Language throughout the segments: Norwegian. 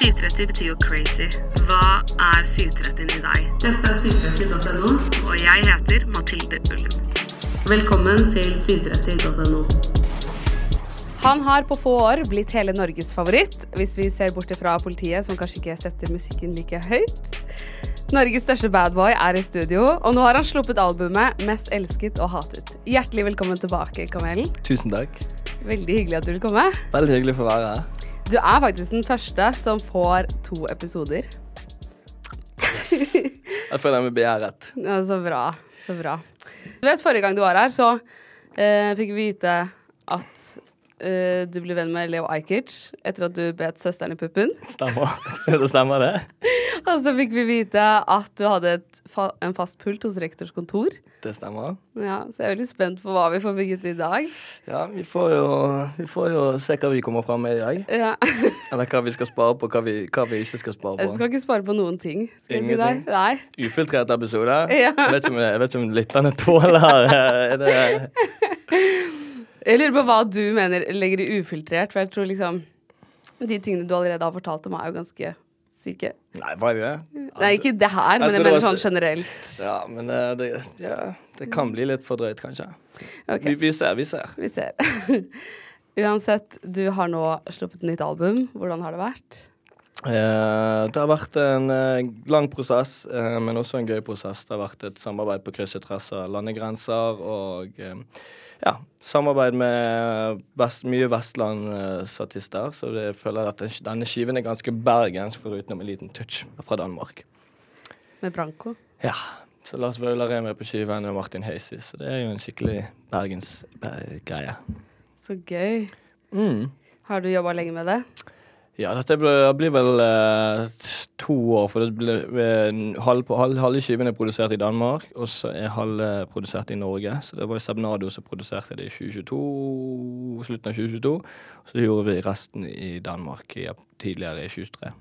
730 betyr jo crazy. Hva er 730 i deg? Dette er 730.no, og jeg heter Mathilde Ullum. Velkommen til 730.no. Han har på få år blitt hele Norges favoritt, hvis vi ser bort fra politiet, som kanskje ikke setter musikken like høyt. Norges største badboy er i studio, og nå har han sluppet albumet 'Mest elsket og hatet'. Hjertelig velkommen tilbake, Kamelen. Tusen takk. Veldig hyggelig at du vil komme. Veldig hyggelig for å være her. Du er faktisk den første som får to episoder. Yes. Jeg føler meg begjæret. Ja, så bra. Så bra. Du vet, Forrige gang du var her, så eh, fikk vi vite at eh, du ble venn med Leo Ajkic etter at du bet søsteren i puppen. Stemmer. det stemmer, det. Og så fikk vi vite at du hadde fa en fast pult hos rektors kontor. Det stemmer. Ja, Så jeg er veldig spent på hva vi får bygget i dag. Ja, vi får jo, vi får jo se hva vi kommer fram med i dag. Ja. Eller hva vi skal spare på, hva vi, hva vi ikke skal spare på. Jeg skal ikke spare på noen ting. Skal jeg si deg. Nei. Ufiltrert episode. Ja. Jeg vet om, jeg vet ikke om lytterne tåler er det, Jeg lurer på hva du mener legger i ufiltrert, for jeg tror liksom De tingene du allerede har fortalt om, er jo ganske syke. Nei, var det det? Nei, ikke det her, Jeg men jeg tror mener sånn generelt. Ja, men eh, det, ja, det kan bli litt for drøyt, kanskje. Okay. Vi, vi ser, vi ser. Vi ser. Uansett, du har nå sluppet nytt album. Hvordan har det vært? Eh, det har vært en eh, lang prosess, eh, men også en gøy prosess. Det har vært et samarbeid på kryss og tvers av landegrenser og eh, ja, samarbeid med vest, mye Vestland-statister. Så jeg føler at denne skiven er ganske bergensk, foruten en liten touch fra Danmark. Med Branko? Ja. Så Lars Vaular er med på skiven, og Martin Heisi. Så det er jo en skikkelig bergensgreie. Så gøy. Mm. Har du jobba lenge med det? Ja, dette blir, blir vel eh, to år, for det blir eh, halv, halv, halve skiven er produsert i Danmark, og så er halve produsert i Norge. Så det var jo Sebnado som produserte det i 2022, slutten av 2022. Så gjorde vi resten i Danmark i, tidligere i 2023.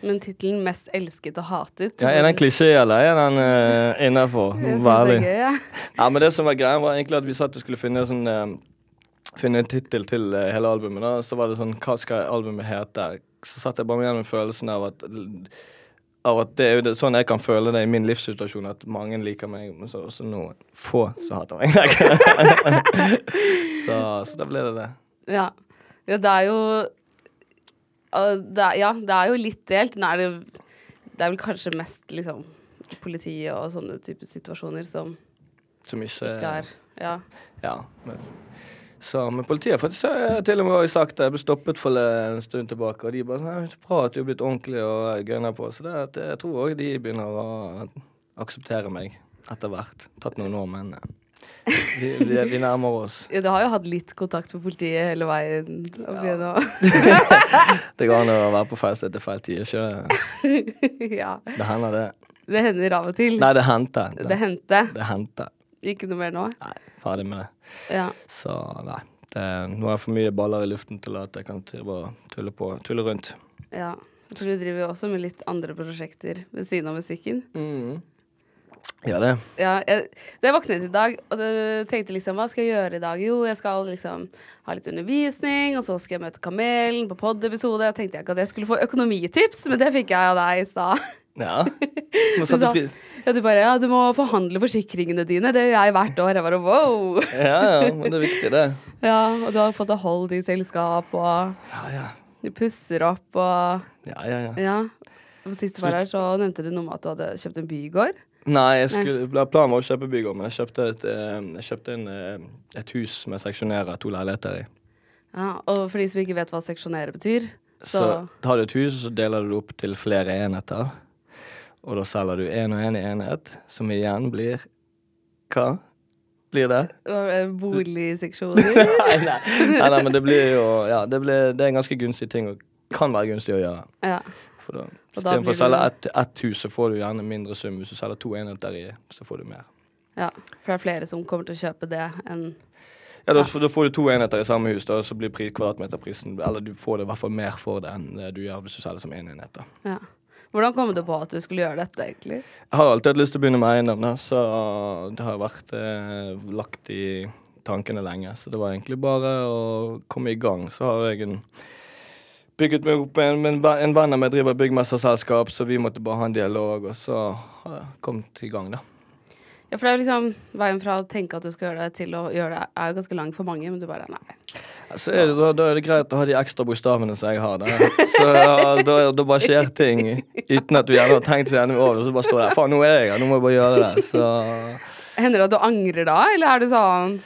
Men tittelen 'Mest elsket og hatet' Ja, er den klisjé, eller er den uh, innafor? Jeg synes Vær ærlig. ja. Ja, men det som var greia, var egentlig at vi satt og skulle finne, sånn, eh, finne en tittel til eh, hele albumet. Da. Så var det sånn Hva skal albumet hete? Så satt jeg bare med gjennom følelsen av at av at det er jo det, sånn jeg kan føle det i min livssituasjon, at mange liker meg, men så også noen få som hater meg. så, så da ble det det. Ja. ja, det er jo det er, Ja, det er jo litt delt. Nå er det, det er vel kanskje mest liksom politiet og sånne typer situasjoner som Som ikke ikke er Ja. Ja. Men, så, men politiet har faktisk eh, til og med sagt det. Jeg ble stoppet for en stund tilbake, og de bare sånn «Det er Bra at du er blitt ordentlig og gønner på. Så det, at jeg tror òg de begynner å akseptere meg etter hvert. Tatt noen år, men eh, vi, vi, vi nærmer oss. ja. Du har jo hatt litt kontakt med politiet hele veien. opp Ja. Det går an å være på feil sted til feil tid. Ikke det? ja. Det hender, det. Det hender av og til. Nei, det hendte. Det hendte. Det hendte. Ikke noe mer nå? Nei, ferdig med det. Ja. Så nei. Det, nå har jeg for mye baller i luften til at jeg kan bare tulle på, tulle rundt. ja. For du driver jo også med litt andre prosjekter ved siden av musikken. Mm. Ja, det. Ja, jeg, da jeg våknet i dag og tenkte liksom hva skal jeg gjøre i dag? Jo, jeg skal liksom ha litt undervisning, og så skal jeg møte Kamelen på pod-episode. Jeg tenkte ikke at jeg skulle få økonomitips, men det fikk jeg av deg i stad. Ja. Du sa- Ja, du bare ja, du må forhandle forsikringene dine. Det gjør jeg hvert år. Jeg bare wow. Ja, ja, men det er viktig, det. Ja, og du har fått deg hold i selskap, og Ja, ja. du pusser opp og Ja, ja, ja. Ja. Sist du var her, så nevnte du noe om at du hadde kjøpt en bygård. Nei, jeg skulle, planen var å kjøpe bygård, men jeg kjøpte, et, eh, jeg kjøpte en, eh, et hus med seksjonerer to leiligheter i. Ja, og for de som ikke vet hva seksjonere betyr, Så så Tar du et hus, så deler du det opp til flere enheter. Og da selger du én og én i enhet, som igjen blir Hva blir det? øh, Boligseksjoner. nei, nei. nei, nei, men det blir jo Ja, det, blir, det er en ganske gunstig ting, og kan være gunstig å gjøre. ja. For da, Istedenfor å selge ett et hus, så får du gjerne mindre sum. Hvis du selger to enheter i, så får du mer. ja. For det er flere som kommer til å kjøpe det enn Ja, da, da får du to enheter i samme hus, da, så blir kvadratmeterprisen Eller du får det i hvert fall mer for det enn du gjør hvis du selger som én enhet. da. Ja. Hvordan kom du på at du skulle gjøre dette, egentlig? Jeg har alltid hatt lyst til å begynne med eiendom, da, så det har vært eh, lagt i tankene lenge. Så det var egentlig bare å komme i gang. Så har jeg en bygget meg opp en, en, en venn av meg driver byggmesterselskap, så vi måtte bare ha en dialog, og så har jeg kommet i gang, da. Ja, for det er jo liksom veien fra å tenke at du skal gjøre det, til å gjøre det, er jo ganske lang for mange, men du bare nei. Så er det, da, da, er det greit å ha de ekstra bokstavene som jeg har. Der. Så da, da, bare skjer ting uten at du gjerne har tenkt så gjerne over det. Så bare står jeg faen, nå er jeg her, nå må jeg bare gjøre det. Så Hender det at du angrer da, eller er du sånn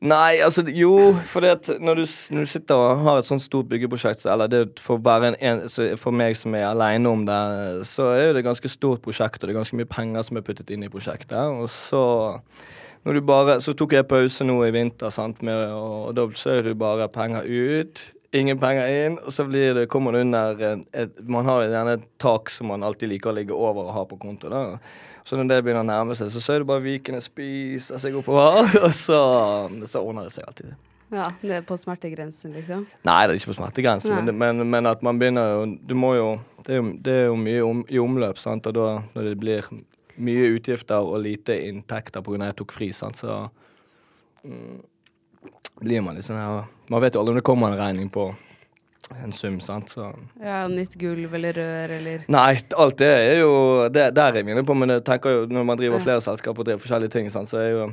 Nei, altså jo, for når du, når du sitter og har et sånt stort byggeprosjekt, eller det for, en, en, for meg som er aleine om det, så er det et ganske stort prosjekt, og det er ganske mye penger som er puttet inn i prosjektet. Og så du bare, Så tok jeg pause nå i vinter, sant, med, og, og da så er det bare penger ut. Ingen penger inn, og så blir det, kommer det under et, et, Man har gjerne et tak som man alltid liker å ligge over og ha på konto. da. Så når det begynner å nærme seg, så ser du bare vikene spiser seg oppover, og så, så ordner det seg alltid. Ja, Det er på smertegrensen, liksom? Nei, det er ikke på smertegrensen, men, men, men, at man begynner jo Du må jo Det er jo, det er jo mye om, i omløp, sant, og da når det blir mye utgifter og lite inntekter pga. jeg tok fri, sant, så mm, blir man litt sånn her Man vet jo aldri om det kommer en regning på en sum, sant. Så. Ja, Nytt gulv eller rør eller Nei, alt det er jo det, Der er vi inne på, men jeg tenker jo når man driver flere selskaper og driver forskjellige ting, sant, så er jo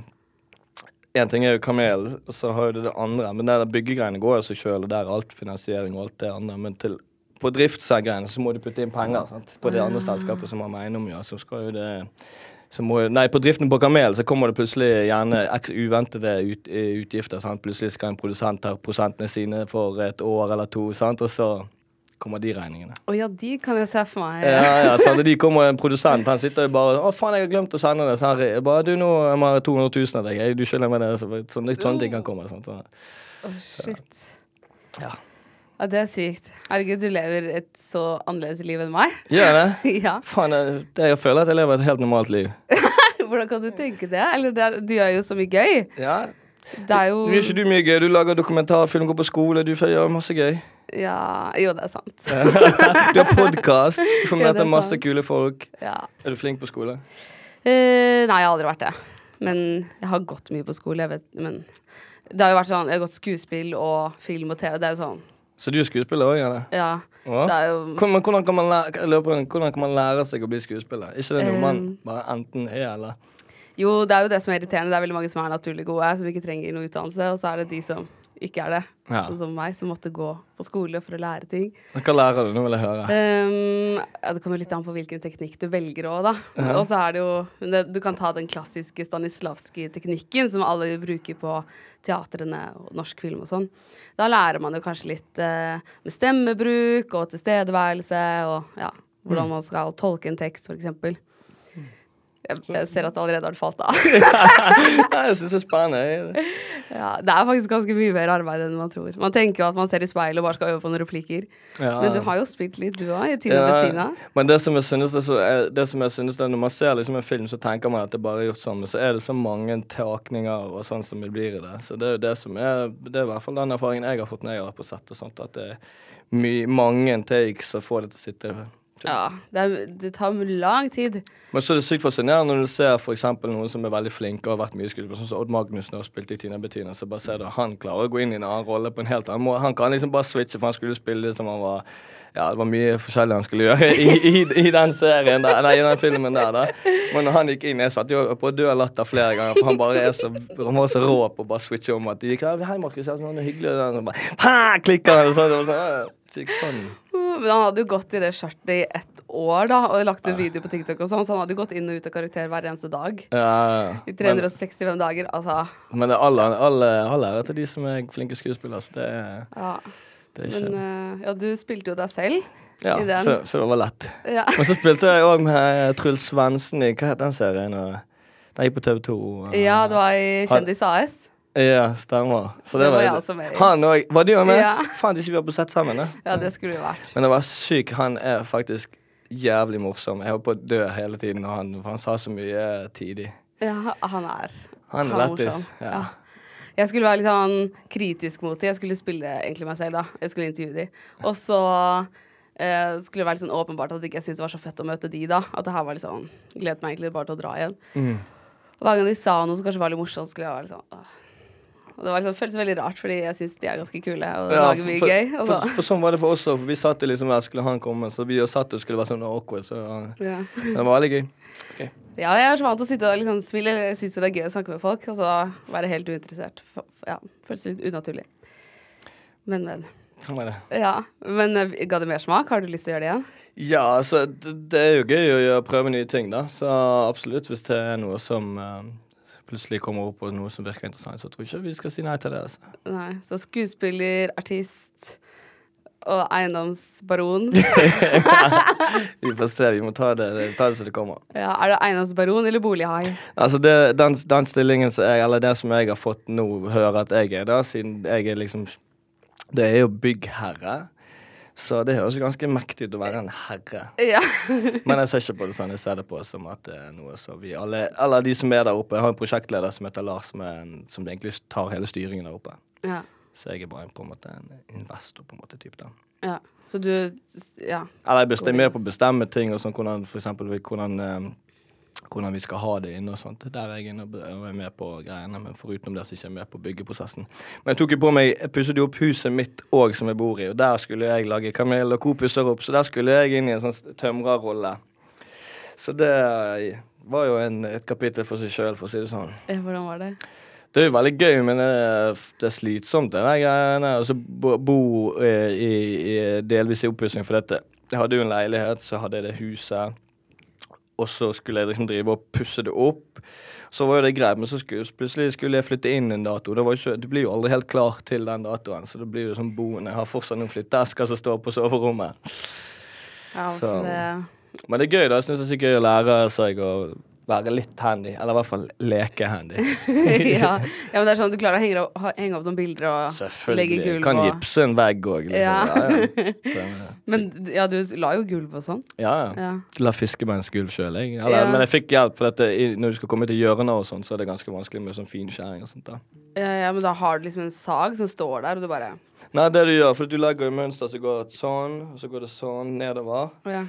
Én ting er jo kamel, og så har du det andre. Men det der byggegreiene går jo seg sjøl, og der er alt finansiering og alt det andre. Men til, på driftssegreiene så må du putte inn penger sant? på det andre selskapet som har med eiendom å gjøre. Så skal jo det må, nei, på driften på Kamel så kommer det plutselig gjerne uventede ut, eh, utgifter. Sant? Plutselig skal en produsent ta prosentene sine for et år eller to, sant? og så kommer de regningene. Å ja, de kan jeg se for meg. Ja, ja, sant? De kommer en produsent, han sitter jo bare 'Å, faen, jeg har glemt å sende det.' Så han bare 'Du, nå jeg må ha 200 000 av deg. Du skylder meg det.' Så, sånne ting kan komme. Sant? Så, oh, shit. Ja. Ja, Det er sykt. Herregud, du lever et så annerledes liv enn meg. Gjør jeg det? ja. Faen, jeg, jeg, føler at jeg lever et helt normalt liv. Hvordan kan du tenke det? Eller det er, du gjør jo så mye gøy. Ja. Det er jo Du gjør ikke du mye gøy? Du lager dokumentarfilm, går på skole, du gjør masse gøy. Ja Jo, det er sant. du har podkast, du får møte masse sant. kule folk. Ja. Er du flink på skole? Uh, nei, jeg har aldri vært det. Men jeg har gått mye på skole, jeg vet Men det har jo vært sånn Jeg har gått skuespill og film og TV. Det er jo sånn så du er skuespiller òg, eller? Ja. Det er jo hvordan, hvordan, kan man lære, hvordan kan man lære seg å bli skuespiller? ikke det noe man bare enten er, eller? Jo, det er jo det som er irriterende. Det er veldig mange som er naturlig gode, som ikke trenger noe utdannelse, og så er det de som ikke er det. Ja. Sånn som meg, som måtte gå på skole for å lære ting. Hva lærer du? Nå vil jeg høre. Um, ja, det kommer litt an på hvilken teknikk du velger òg, da. Ja. Og så er det jo det, Du kan ta den klassiske Stanislavskij-teknikken som alle bruker på teatrene og norsk film og sånn. Da lærer man jo kanskje litt uh, med stemmebruk og tilstedeværelse og ja, hvordan mm. man skal tolke en tekst, f.eks. Jeg, ser at det allerede har falt av. ja, jeg syns det er spennende. Ja, det er faktisk ganske mye mer arbeid enn man tror. Man tenker jo at man ser i speilet og bare skal øve på noen replikker. Ja. Men du har jo spilt litt, du òg, i Tina ja, Bettina. Men det som jeg synes, er det som jeg synes det, Når man ser liksom en film, så tenker man at det bare er gjort sånn, men så er det så mange takninger og sånn som det blir i det. Så det er jo det som er Det er i hvert fall den erfaringen jeg har fått når jeg har vært på sett og sånt, at det er mange takes som får det til å sitte ja, det, er, det, tar lang tid. Men så er det sykt fascinerende når du ser for noen som er veldig flinke og har vært mye skuespiller, sånn som Odd Magnussen har spilt i Tina Bettina, så bare ser du han klarer å gå inn i en annen rolle på en helt annen måte. Han kan liksom bare switche, for han skulle spille som han var ja, det var mye forskjellig han skulle gjøre i, i, i den serien der, nei, i den filmen der. da. Men når han gikk inn, jeg satt jo på død latter flere ganger, for han bare er så, han var så rå på å bare switche om at de gikk Hei, Markus, det er hyggelig. Og så bare, klikker han, og sånn. Og sånn, sånn. Men han hadde jo gått i det skjørtet i ett år da, og lagt en video på TikTok, og sånn, så han hadde jo gått inn og ut av karakter hver eneste dag. Ja. I 365 men, dager. Altså. Men det er alle, alle, alle ære til de som er flinke skuespillere. Så det, ja. det er ikke Men uh, ja, du spilte jo deg selv. Ja, så, så, det var lett. Ja. Men så spilte jeg òg med Truls Svendsen i Hva het den serien? Den gikk på TV2. Ja, det var i Kjendis AS. Ja, stemmer. Så det, det var, var jeg også med i. Han òg. Var du med? Ja. Faen, ikke vi var på sett sammen. Da. Ja, det skulle jo vært. Men det var sykt. Han er faktisk jævlig morsom. Jeg holdt på å dø hele tiden, og han, han sa så mye tidlig. Ja, han er Han er lættis. Ja. ja. Jeg skulle være litt sånn kritisk mot dem. Jeg skulle spille egentlig meg selv, da. Jeg skulle intervjue dem. Og så eh, skulle det være litt sånn åpenbart at jeg ikke syntes det var så fett å møte de, da. At det her var litt sånn Gledet meg egentlig bare til å dra igjen. Mm. Og hver gang de sa noe som kanskje var litt morsomt, skulle jeg være litt sånn åh Det var liksom, føltes veldig rart, fordi jeg syns de er ganske kule og Ja, lager mye for, gøy. for, Og så, for, for sånn var det for oss òg. Vi satt liksom der skulle han komme, så vi og satt og skulle være sånn awkward. Så ja. det var veldig gøy. ja, jeg er så vant til å sitte og liksom smile, eller jeg syns det er gøy å snakke med folk, og så være helt uinteressert. Ja, føles litt unaturlig. Men, men. Hva var det? Ja. Men eh, ga det mer smak? Har du lyst til å gjøre det igjen? Ja, altså, det, det er jo gøy å gjøre, prøve nye ting, da. Så absolutt, hvis det er noe som eh, plutselig kommer opp, på noe som virker interessant, så tror jeg ikke vi skal si nei til det. Altså. Nei. Så skuespiller, artist og eiendomsbaron. Vi får se, vi må ta det, ta det som det kommer. Ja, er det eiendomsbaron eller bolighai? Altså, det, den, den stillingen som jeg, eller det som jeg har fått nå høre at jeg er, da, siden jeg er liksom Det er jo byggherre. Så det høres jo ganske mektig ut å være en herre. Ja. Men jeg ser ikke på det sånn, jeg ser det på som at det er noe som vi alle Eller de som er der oppe. Jeg har en prosjektleder som heter Lars, som, er en, som egentlig tar hele styringen der oppe. ja. Så jeg er bare på en måte en investor, på en måte, type den. ja. Så du Ja. Eller jeg bestemmer med på å bestemme ting, og sånn hvordan for eksempel hvordan, eh, hvordan vi skal ha det inne og sånt. Der er jeg inne og er med på greiene, men foruten det så er jeg ikke med på byggeprosessen. Men jeg tok jo på meg Jeg pusset jo opp huset mitt òg, som jeg bor i, og der skulle jeg lage Kamel og kopusser opp, så der skulle jeg inn i en sånn tømrerrolle. Så det var jo en, et kapittel for seg sjøl, for å si det sånn. Hvordan var det? Det er jo veldig gøy, men det det er slitsomt, det der greiene. Og så bo, bo eh, i, i, delvis i oppussing, for dette. Jeg hadde jo en leilighet, så hadde jeg det huset. Og så skulle jeg liksom drive og pusse det opp. Så var jo det greit, men så skulle, plutselig skulle jeg flytte inn en dato. Det, var jo det blir jo aldri helt klar til den datoen, så det blir jo sånn boende. Jeg har fortsatt noen flytteesker som står på soverommet. Ja, Så- det Men det er gøy, da. Jeg syns det er så gøy å lære seg å være litt handy. Eller i hvert fall leke handy. ja. ja, men det er sånn at du klarer å henge opp, henge opp noen bilder og legge gulv Kan og gipse en vegg òg, liksom. Ja. Ja, ja. Så, Men ja, du la jo gulv og sånn. ja, ja. La fiskebeinsgulv sjøl, jeg. Eller. Men jeg fikk hjelp, for dette, når du skal komme til hjørner og sånn, så er det ganske vanskelig med sånn finskjæring og sånt. da. Ja, ja, men da har du liksom en sag som står der, og du bare Nei, det du gjør, for du legger jo mønster som går sånn, og så går det sånn nedover. ja.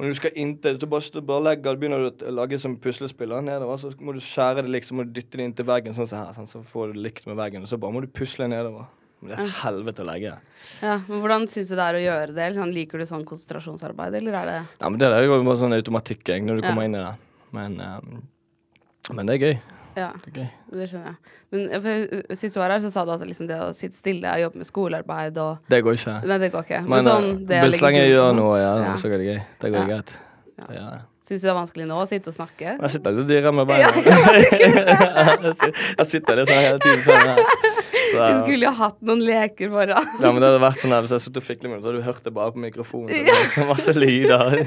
Og når du skal inntil, du bare, bare legger, begynner du å lage som puslespill nedover, så må du skjære det liksom, må du dytte det inntil veggen sånn som her, sånn, så får du det likt med veggen, og så bare må du pusle nedover. Men det er helvete å legge. ja. Men hvordan syns du det er å gjøre det? Sånn, liker du sånn konsentrasjonsarbeid, eller er det Ja, men det er jo bare sånn automatikk, jeg, når du Ja. kommer inn i det. Men, um, men det er gøy. Ja, Det er det skjønner jeg. Men eh, for, sist du var her, så sa du at liksom det å sitte stille og jobbe med skolearbeid og Det går ikke. Nei, det går ikke. Men, sånn, eh, det men legge så lenge jeg gulv gjør noe, ja, Ja. så går det gøy. Det går Ja. greit. Ja. Det. Syns du det er vanskelig nå å sitte og snakke? Jeg sitter og dirrer med beina. jeg sitter litt sånn hele tiden. Sånn, så, Vi skulle jo hatt noen leker bare. ja, men det hadde vært sånn her, Hvis jeg satt og fiklet med det, så hadde du hørt det bare på mikrofonen. Så det var masse lyder.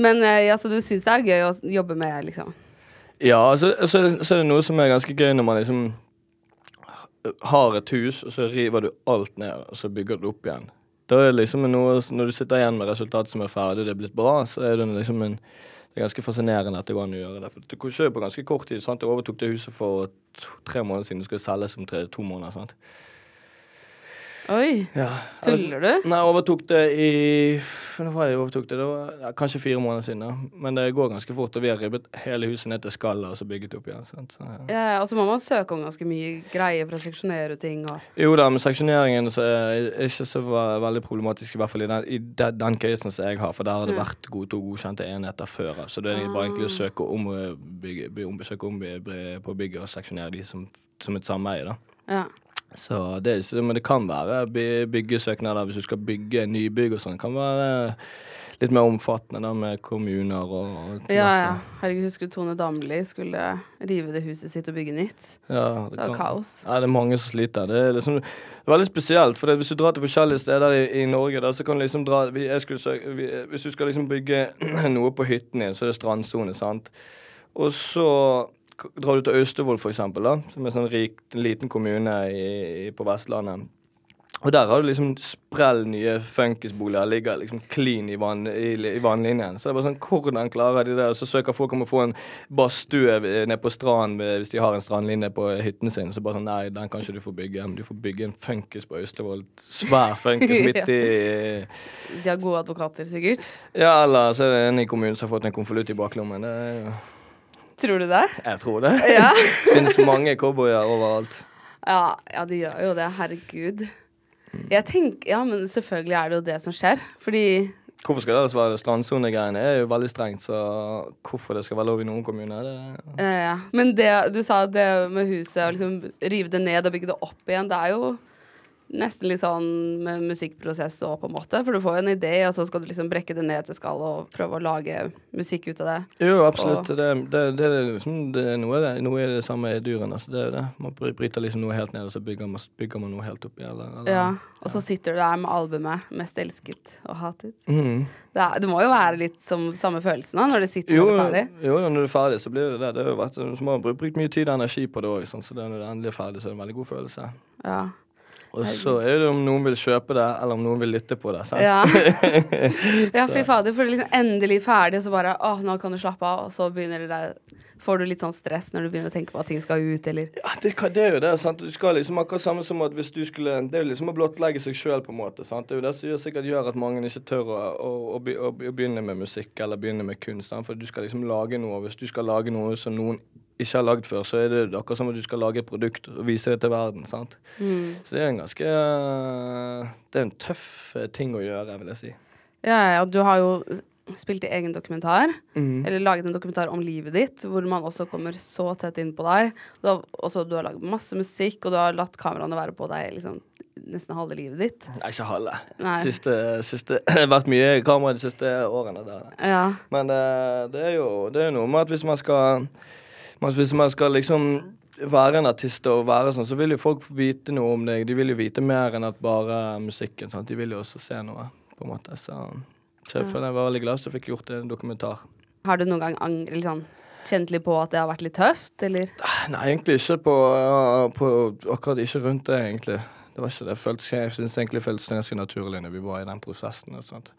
Men eh, ja, så du syns det er gøy å jobbe med, liksom? Ja, så, så, så er det noe som er ganske gøy når man liksom har et hus, og så river du alt ned, og så bygger du det opp igjen. Da er det liksom noe, Når du sitter igjen med resultatet som er ferdig, det er blitt bra, så er det liksom en det er ganske fascinerende at det går an å gjøre det. For det skjer på ganske kort tid. sant? Jeg overtok det huset for tre måneder siden. Det skulle selges om tre, to måneder. sant? Oi. Ja. Tuller du? Nei, jeg overtok det i Når var det jeg overtok det? Det var ja, kanskje fire måneder siden. Ja. Men det går ganske fort. Og vi har ribbet hele huset ned til skallet og så bygget opp igjen. sant? Så, ja. Ja, må man søke om ganske mye greier for å seksjonere ting og Jo da, men seksjoneringen så er ikke så veldig problematisk, i hvert fall i den, i den, den casen som jeg har, for der har det mm. vært gode, to godkjente enheter før. Så det er bare egentlig å søke om, eh, bygge, om, søke om på bygget og seksjonere de som, som et sameie. da. Ja. Så det, men det kan være by- byggesøknader hvis du skal bygge nybygg og sånn. kan være litt mer omfattende da, med kommuner og, og Ja, ja. Herregud, husker du Tone Damli skulle rive det huset sitt og bygge nytt? Ja, Det var kaos. Ja, det er mange som sliter. Det er liksom veldig spesielt. For det, hvis du drar til forskjellige steder i, i Norge, da, så kan du liksom dra vi, søke, vi, Hvis du skal liksom bygge noe på hytten din, så er det strandsone, sant. Og så drar du til Austevoll, da, som er en sånn rik, liten kommune i, på Vestlandet. Og der har du liksom sprell nye funkisboliger ligger liksom clean i, vann, i, i vannlinjen. Så det er bare sånn, hvordan klarer de det? Og så søker folk om å få en badstue ned nede på stranden eh, hvis de har en strandlinje på hytten sin. Så bare sånn, nei, den kan ikke du få bygge. Men du får bygge en funkis på Austevoll. Svær funkis midt i De har gode advokater, sikkert. Ja, eller så er det en i kommunen som har fått en konvolutt i baklommen. Det er jo Tror du det? Jeg tror det. Ja. Finnes mange cowboyer overalt. Ja, ja, de gjør jo det. Herregud. Jeg tenker, Ja, men selvfølgelig er det jo det som skjer. Fordi Hvorfor skal det ellers være strandsonegreiene? er jo veldig strengt, så hvorfor det skal være lov i noen kommuner, det ja, ja. Men det du sa, det med huset, å liksom rive det ned og bygge det opp igjen, det er jo nesten litt sånn med musikkprosess òg, på en måte. For du får jo en idé, og så skal du liksom brekke det ned til skall og prøve å lage musikk ut av det. Jo, absolutt. Det, det, det, er liksom, det er noe, det, noe er det samme i dyrene. Altså, det er det. Man bryter liksom noe helt ned, og så bygger man, bygger man noe helt opp eller, Ja. Og så sitter du der med albumet 'Mest elsket og hatet'. Mm. Det, er, det må jo være litt som samme følelsen da, når det sitter Jo, når det er ferdig. jo, når du er ferdig, så blir det det. det har jo vært, så man har brukt mye tid og energi på det òg, så det, når det endelig er ferdig, så er det en veldig god følelse. Ja. Og så er det om noen vil kjøpe det, eller om noen vil lytte på det. Sant? Ja. ja, fy fader. For det er liksom endelig ferdig, og så bare åh, nå kan du slappe av. Og så begynner det der Får du litt sånn stress når du begynner å tenke på at ting skal ut, eller Ja, det, det er jo det. sant? Du skal liksom akkurat samme som at hvis du skulle Det er jo liksom å blottlegge seg sjøl, på en måte. sant? Det er jo det som sikkert gjør at mange ikke tør å, å, å begynne med musikk eller begynne med kunst. sant? For du skal liksom lage noe. Hvis du skal lage noe som noen ikke har lagd før, så er det akkurat som at du skal lage et produkt og vise det til verden. sant? Så det er en ganske Det er en tøff eh, ting å gjøre, vil jeg si. Ja, ja, du har jo spilt i egen dokumentar, mm. eller laget en dokumentar om livet ditt, hvor man også kommer så tett inn på deg. Du har, også, du har laget masse musikk, og du har latt kameraene være på deg liksom, nesten halve livet ditt. Nei, ikke halve. Siste, siste Det har vært mye kamera de siste årene. der. Ja. Men det, det er jo det er noe med at hvis man skal men Hvis man skal liksom være en artist og være sånn, så vil jo folk vite noe om deg. De vil jo vite mer enn at bare musikken. Sant? De vil jo også se noe, på en måte. Så, så jeg føler jeg var veldig glad så jeg fikk gjort en dokumentar. Har du noen gang angret sånn, kjent litt på at det har vært litt tøft, eller? Nei, egentlig ikke på, på Akkurat ikke rundt det, egentlig. Det var ikke det. Føltes, jeg syns egentlig det føltes ganske naturlig når vi var i den prosessen. og sånt.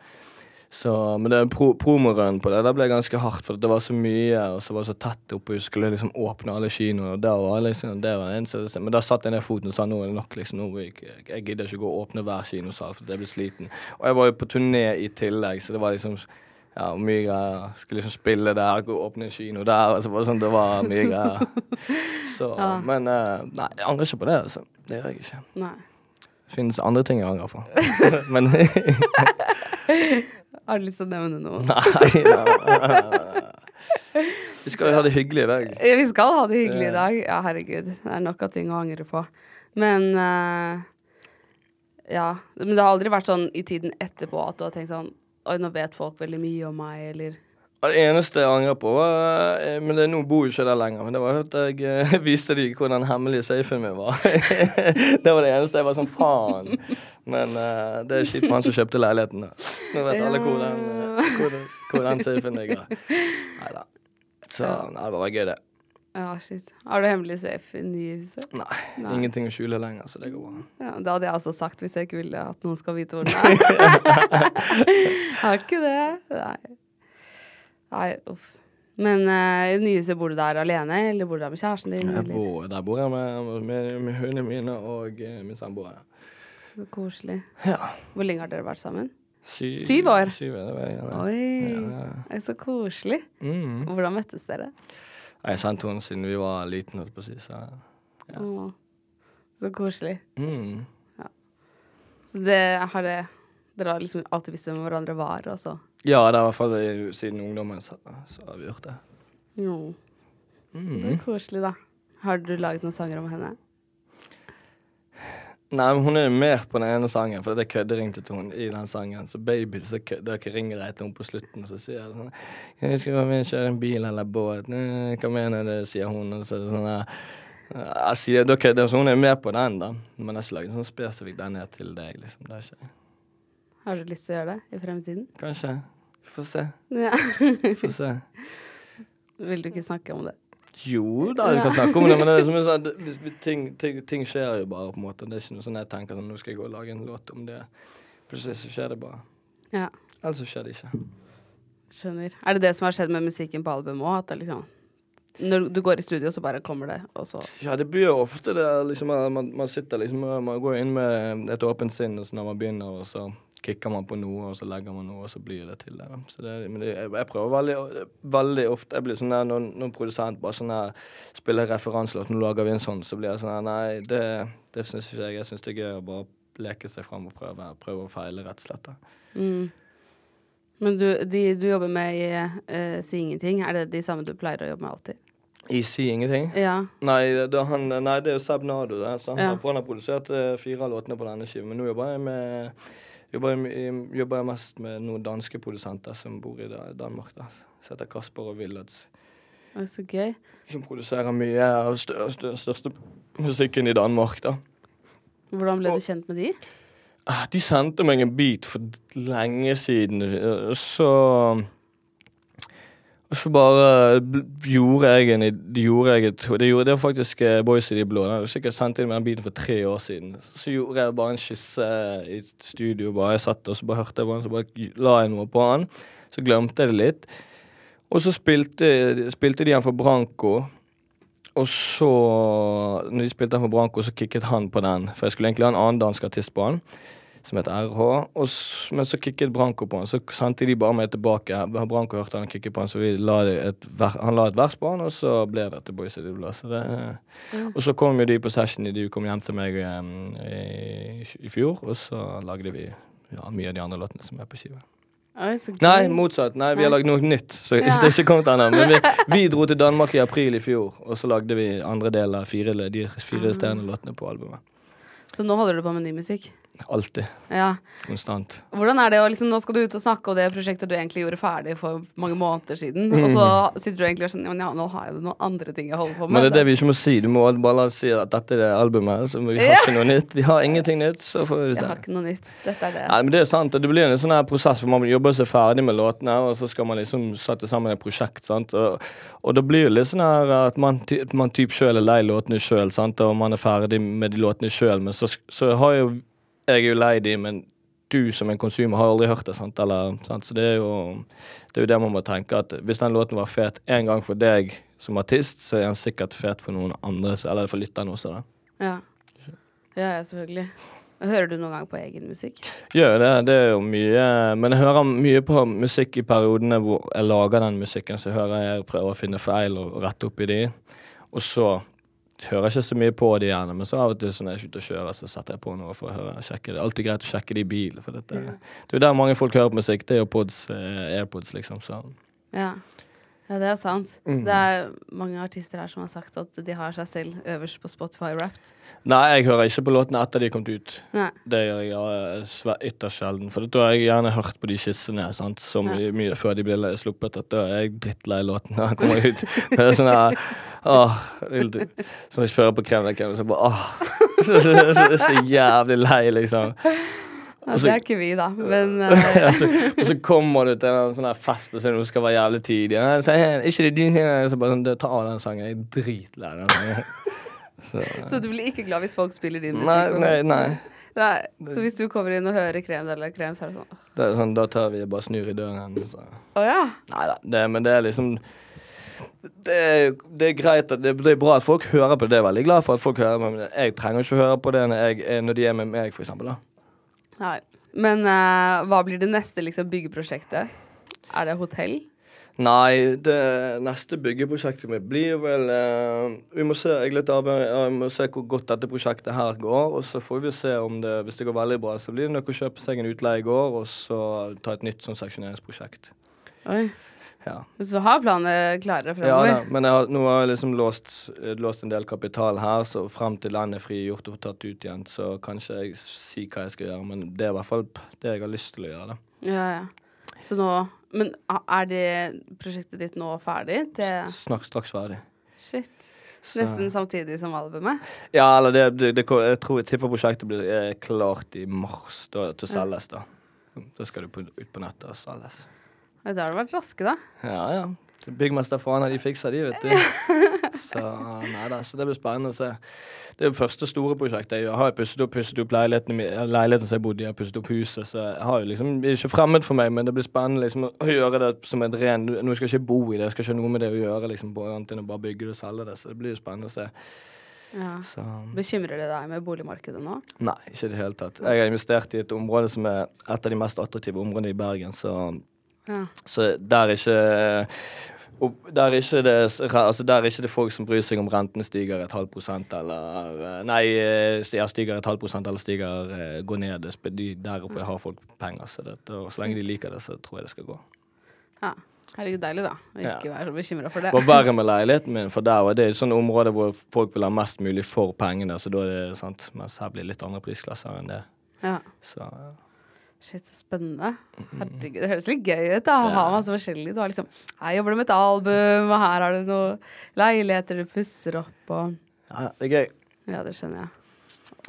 Så, men det pro promorun på det, det ble ganske hardt, for det var så mye, og så var det så tett oppe, vi skulle liksom åpne alle kinoene, og der var liksom, det var en, så, Men da satte jeg ned foten og sa nå er det nok, liksom. Nå, jeg, jeg gidder ikke gå og åpne hver kinosal, for det blir sliten. Og jeg var jo på turné i tillegg, så det var liksom ja, mye greier. Skulle liksom spille der, gå og åpne en kino der. Altså, bare sånn, det var mye greier. Så, Men uh, nei, jeg angrer ikke på det. altså. Det gjør jeg ikke. Nei. Finnes andre ting jeg angrer på. Men Har du lyst til å nevne noe? nei, nei. Vi skal ha det hyggelig i dag. Vi skal ha det hyggelig i dag. Ja, herregud. Det er nok av ting å angre på. Men uh, Ja. Men det har aldri vært sånn i tiden etterpå at du har tenkt sånn Oi, nå vet folk veldig mye om meg, eller Det eneste jeg angrer på, var eh, Men det, nå bor jo ikke der lenger. Men det var at jeg eh, viste dem hvor den hemmelige safen min var. det var det eneste. Jeg var sånn faen. Men uh, det er kjipt for han som kjøpte leiligheten. da. Nå vet alle hvor den, hvor, den- hvor den safen ligger. Nei da. Så nei, det var gøy, det. Ja, shit. Har du hemmelig safe i huset? Nei, Nei. ingenting å skjule lenger, så det går bra. Ja, det hadde jeg også sagt hvis jeg ikke ville at noen skal vite hvor den er. Har ikke det. Nei. Nei, uff. Men uh, i det nye huset, bor du der alene, eller bor du der med kjæresten din? Bor, der bor jeg med, med, med hundene mine og uh, min samboer. Så koselig. Ja. Hvor lenge har dere vært sammen? Syv, Syv år? Syv år, det ja. Oi, Ja, er så koselig. Mm. Hvordan møttes dere? Jeg sa en henne siden vi var liten, holdt på å si. Så. Ja. Åh, så koselig. Mm. Så det har det Dere har liksom alltid visst hvem hverandre var, og så Ja, det er i hvert fall eh, siden ungdommen så, så har vi gjort det. Jo. Det Mm. er koselig, da. Har du laget noen sanger om henne? Nei, men hun er mer på den ene sangen, for det er kødderingte til hun i den sangen. Så baby, så kødder dere ringer jeg til henne på slutten, og så sier jeg sånn Jeg skal og kjøre en bil eller båt. Hva mener du, sier hun. Og så er det sånn jeg sier, da kødder Så hun er med på den, da. Men jeg har ikke laget sånn spesifikt den ned til deg, liksom. Det er ikke Har du lyst til å gjøre det i fremtiden? Kanskje. Får se. Ja. Få se. Vil du ikke snakke om det? Jo da, vi kan snakke om det, men det er som jeg sa, det, ting, ting, ting skjer jo bare, på en måte. Det er ikke noe sånn jeg tenker sånn, nå skal jeg gå og lage en låt om det. Plutselig så skjer det bare. Ja, Eller så skjer det ikke. skjønner. Er det det som har skjedd med musikken på albumet òg? At det liksom Når du går i studio, så bare kommer det, og så Ja, det blir jo ofte det liksom, man, man sitter liksom Man går inn med et åpent sinn når man begynner, og så kicker man på noe, og så legger man noe, og så blir det til det. Så det, men det, jeg, jeg prøver veldig, veldig ofte Jeg blir sånn der når, når en produsent bare sånn der, spiller referanselåt, nå lager vi en sånn, så blir jeg sånn der, Nei, det, det syns ikke jeg. Jeg syns det er gøy å bare leke seg fram og prøve, prøve å feile, rett og slett. mm. Men du, de du jobber med i uh, Si ingenting, er det de samme du pleier å jobbe med alltid? I Si ingenting? Ja. Nei, det, han, nei, det er jo Seb Nado. Det, så han, Ja. har- han har produsert uh, fire av låtene på denne skiven. Men nå jobber jeg med jobber jobber jeg mest med noen danske produsenter som bor i Danmark. da. Som heter Kasper og Willets. Oi, Så gøy. Som produserer mye av stør, stør, største musikken i Danmark. da. Hvordan ble Og- du kjent med de? Ah, De sendte meg en beat for lenge siden, så så bare gjorde jeg en gjorde jeg et, det, gjorde, det var faktisk eh, Boys i de blå. Jeg har sikkert sendt inn med den beaten for tre år siden. Så gjorde jeg bare en skisse i studio. bare Jeg satt og så bare hørte jeg på den, så bare la jeg noe på den. Så glemte jeg det litt. Og så spilte, spilte de den for Branko. Og så, når de spilte den for Branko, så kicket han på den. For jeg skulle egentlig ha en annen dansk artist på den, som het RH. Og, men så kicket Branko på han. Så sendte de bare meg tilbake. Branko hørte han kikke på han, så vi la det et, han la et vers på han, og så ble det til Boys Så det, Og så kom jo de på session, de kom hjem til meg em, i, i fjor, og så lagde vi ja, mye av de andre låtene som er på skiva. Oi. Nei, motsatt. Nei, vi har lagd noe nytt. Så Ja. det er ikke kommet ennå. Men vi, vi dro til Danmark i april i fjor, og så lagde vi andre del av fire, de fire resterende låtene på albumet. Så nå holder du på med ny musikk? Alltid. Ja. Konstant. Hvordan er det å liksom, Nå skal du ut og snakke om det prosjektet du egentlig gjorde ferdig for mange måneder siden, og så sitter du egentlig og sånn Ja, nå har jeg noen andre ting jeg holder på med. Men det er det vi ikke må si. Du må bare la oss si at dette er det albumet. Så vi har Ja. ikke noe nytt. Vi har ingenting nytt, så får vi Jeg har ikke noe nytt. Dette er det. Nei, men Det er sant. Det blir en sånn her prosess hvor man jobber seg ferdig med låtene, og så skal man liksom sette sammen et prosjekt. sant? Og, og da blir det litt sånn her at man, man typ sjøl er lei låtene sjøl, og man er ferdig med de låtene sjøl, men så, så har jo jeg er jo lei de, men du som en konsumer har aldri hørt det. sant? Eller, sant? Så det er, jo, det er jo det man må tenke, at hvis den låten var fet en gang for deg som artist, så er den sikkert fet for noen andre, eller for lytterne også. da. Ja. ja, ja, selvfølgelig. Hører du noen gang på egen musikk? Gjør det. Det er jo mye Men jeg hører mye på musikk i periodene hvor jeg lager den musikken. Så hører jeg prøver å finne feil og rette opp i de. Og så hører ikke så mye på de gjerne, men så av og til når jeg er ute og kjører, så setter jeg på noe for å høre. Sjekke det. Alltid greit å sjekke det i bil. For dette, det er jo der mange folk hører på musikk. Det er jo pods, eh, airpods, liksom. Så Ja. Ja, det er sant. Mm. Det er mange artister her som har sagt at de har seg selv øverst på Spotify Wrapped. Nei, jeg hører ikke på låtene etter de er kommet ut. Nei. Det gjør jeg eh, ytterst sjelden. For da har jeg gjerne hørt på de skissene sant? så mye, mye før de blir sluppet at da er jeg drittlei låten når den kommer ut. Det er sånn her Åh, Sånn jeg kjører på Kremlekken, så bare åh. Så, så, så, så, så jævlig lei, liksom. Ja, det er ikke vi, da. Men uh... Ja, så, og så kommer du til en sånn her fest og sier du skal være jævlig tidlig. Ja, så, «Hei, ikke det din Så bare sånn, ta av den sangen. Jeg er dritlei den sangen. Så, Så du blir ikke glad hvis folk spiller din musikk? nei, nei, nei. Nei. Så hvis du kommer inn og hører Krem eller Krem, så er det sånn Det er sånn, Da tar vi bare snur i døren. Så. Oh, ja. Nei da, men det er liksom det det er greit det, det er bra at folk hører på det. Det er veldig glad for at folk hører på det. jeg trenger ikke å høre på det når, jeg, når de er med meg, for da. Nei. Men uh, hva blir det neste liksom, byggeprosjektet? Er det hotell? Nei, det neste byggeprosjektet mitt blir vel uh, Vi må se jeg litt arbeid, jeg må se hvor godt dette prosjektet her går. Og så får vi se om det Hvis det går veldig bra, så blir det nok å kjøpe seg en utleiegård og så ta et nytt sånn seksjoneringsprosjekt. Oi. Ja. Så du har planene klare Ja, fremover? da, men har, nå har jeg liksom låst, låst en del kapital her, så frem til landet er frigjort og tatt ut igjen, så kan ikke jeg si hva jeg skal gjøre, men det er i hvert fall det jeg har lyst til å gjøre. da. ja, ja. Så nå Men er det prosjektet ditt nå ferdig? Til... Snakk straks ferdig. shit. Så- Nesten samtidig som albumet? Ja, eller det, det, det jeg tror jeg tipper prosjektet blir klart i mars da, til å selges, da. Da skal det på, ut på nettet og selges. Oi, Da har du vært raske, da. Ja, ja. Byggmester Fana, de fikser de, vet du. Så nei da, så det blir spennende å se. Det er det første store prosjektet. Jeg har jo pusset opp, pusset opp leiligheten, leiligheten som jeg bodde i, jeg har pusset opp huset, så jeg har jo liksom det er ikke fremmed for meg, men det blir spennende liksom å gjøre det som en ren Nå skal jeg ikke bo i det, jeg skal ikke ha noe med det å gjøre, liksom, annet enn å bare bygge det og selge det, så det blir jo spennende å se. Ja. Så Bekymrer det deg med boligmarkedet nå? Nei, ikke i det hele tatt. Jeg har investert i et område som er et av de mest attraktive områdene i Bergen, så, Ja. så der er ikke der er, ikke det, altså der er ikke det folk som bryr seg om renten stiger et halvt prosent eller eh, Nei, eh, stiger et halvt prosent eller stiger eh, går ned. De, der oppe har folk penger, så, det, og så lenge de liker det, så tror jeg det skal gå. ja. Herregud, deilig, da. Å Ja. ikke være så bekymra for det. Det var verre med leiligheten min, for der var det et sånt område hvor folk vil ha mest mulig for pengene, så da er det sant, mens her blir det litt andre prisklasser enn det. Ja. Så ja. Shit, så spennende. Herregud, det høres litt gøy ut da, å ha masse forskjellig. Du har liksom Her jobber du med et album, og her har du noen leiligheter du pusser opp og ja, det er gøy. Ja, det skjønner jeg.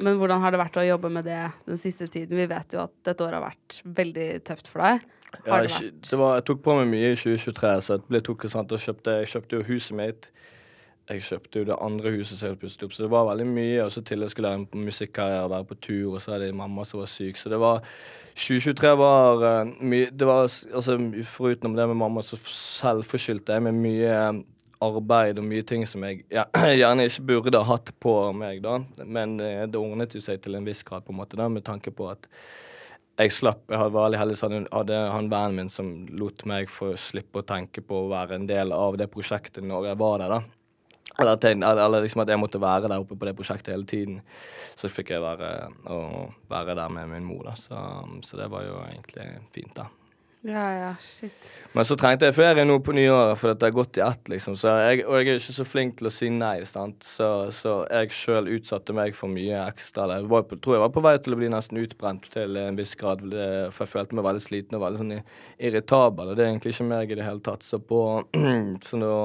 Men hvordan har det vært å jobbe med det den siste tiden? Vi vet jo at dette året har vært veldig tøft for deg. Ja, det vært? det var, jeg tok på meg mye i 2023, så jeg ble tok, sant, og kjøpte, jeg kjøpte jo huset mitt. Jeg kjøpte jo det andre huset som jeg pusset opp, så det var veldig mye. Og så til jeg skulle lære på musikkarriere, være på tur, og så hadde jeg mamma som var syk. Så det var 2023 var uh, mye Det var altså Foruten det med mamma, så selvforskyldte jeg med mye eh, arbeid og mye ting som jeg ja, gjerne ikke burde ha hatt på meg, da. Men uh, det ordnet jo seg til en viss grad, på en måte, da, med tanke på at jeg slapp. Jeg var veldig heldig så hadde han vennen min som lot meg få slippe å tenke på å være en del av det prosjektet når jeg var der, da. Eller, jeg, eller liksom at jeg måtte være der oppe på det prosjektet hele tiden. Så fikk jeg være, være der med min mor, da. Så, så det var jo egentlig fint, da. Ja, ja, shit. Men så trengte jeg ferie nå på nyåret, for det har gått i ett, liksom. Så jeg, og jeg er ikke så flink til å si nei, sant. Så, så jeg sjøl utsatte meg for mye ekstra. Jeg var på, tror jeg var på vei til å bli nesten utbrent til en viss grad, for jeg følte meg veldig sliten og veldig sånn irritabel. Og det er egentlig ikke meg i det hele tatt. Så på Så nå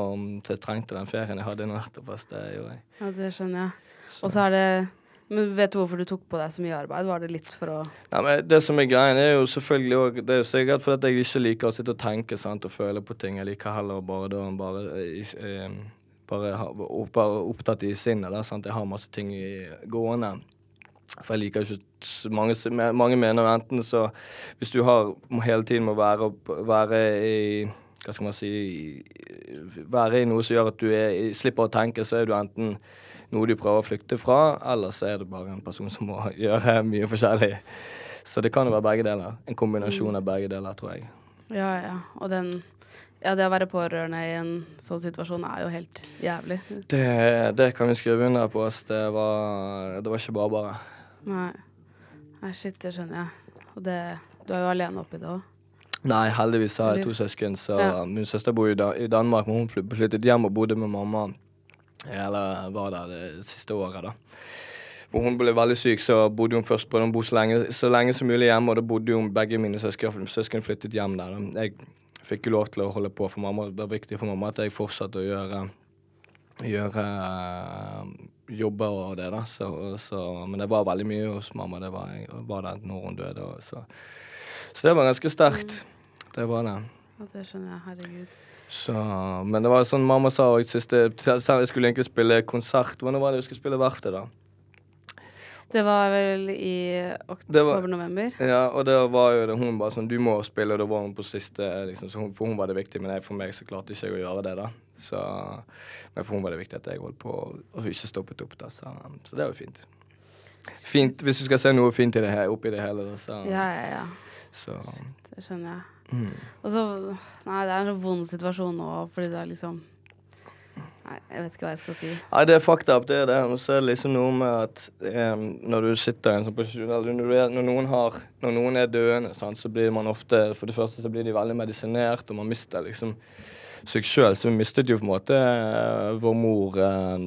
så jeg trengte den ferien jeg hadde ass, det gjorde jeg. Ja, det skjønner jeg. Og så er det Men vet du hvorfor du tok på deg så mye arbeid? Var det litt for å Nei, men Det som er greia, er jo selvfølgelig òg Det er jo sikkert fordi at jeg ikke liker å sitte og tenke sant, og føle på ting. Jeg liker heller bare da bare, eh, eh, bare bare opptatt i sinnet. Der, sant? Jeg har masse ting i, gående. For jeg liker ikke mange, mange mener enten så Hvis du har hele tiden må være, være i Hva skal man si Være i noe som gjør at du er, slipper å tenke, så er du enten noe de prøver å flykte fra, eller så er det bare en person som må gjøre mye forskjellig. Så det kan jo være begge deler. En kombinasjon av begge deler, tror jeg. Ja, ja. Og den Ja, det å være pårørende i en sånn situasjon er jo helt jævlig. Det, det kan vi skrive under på. Oss. Det var, det var ikke bare bare. Nei. Nei, shit, det skjønner jeg. Og det Du er jo alene oppi det òg. Nei, heldigvis har jeg to søsken. Så Ja. Min søster bor i, da i Danmark, men hun flyttet hjem og bodde med mamma. Eller var der det siste året, da. Hvor hun ble veldig syk, så bodde hun først prøvde den å bo så lenge, så lenge som mulig hjemme, og da bodde hun begge mine søsken, søsken flyttet hjem der. da. Jeg fikk jo lov til å holde på for mamma. Det var viktig for mamma at jeg fortsatte å gjøre gjøre jobber og det, da. Så, så, men det var veldig mye hos mamma. Det var, jeg var der når hun døde. Og, så. så det var ganske sterkt. Det var det. Ja, det skjønner jeg. Herregud. Så, men det var sånn mamma sa i siste jeg skulle egentlig spille konsert. Hvordan var det du skulle spille Verftet, da? Det var vel i oktober-november? Ja, og det var jo det, hun bare sånn Du må spille, og da var hun på siste, liksom, så hun, for hun var det viktig. Men jeg, for meg så klarte ikke jeg å gjøre det, da. Så, men for hun var det viktig at jeg holdt på og ikke stoppet opp, da. Så, så det var jo fint. Fint, Hvis du skal se noe fint i det her, oppi det hele, da, så, Ja, ja, ja. så Det skjønner jeg. Mm. Og så Nei, det er en så vond situasjon nå, fordi det er liksom Nei, jeg vet ikke hva jeg skal si. Nei, det er fucked up, det er det. Og så er det liksom noe med at um, når du sitter i en sånn posisjon eller når, du når, noen har, når noen er døende, sant, så blir man ofte For det første så blir de veldig medisinert, og man mister liksom seg sjøl. Så vi mistet jo på en måte eh, vår mor eh,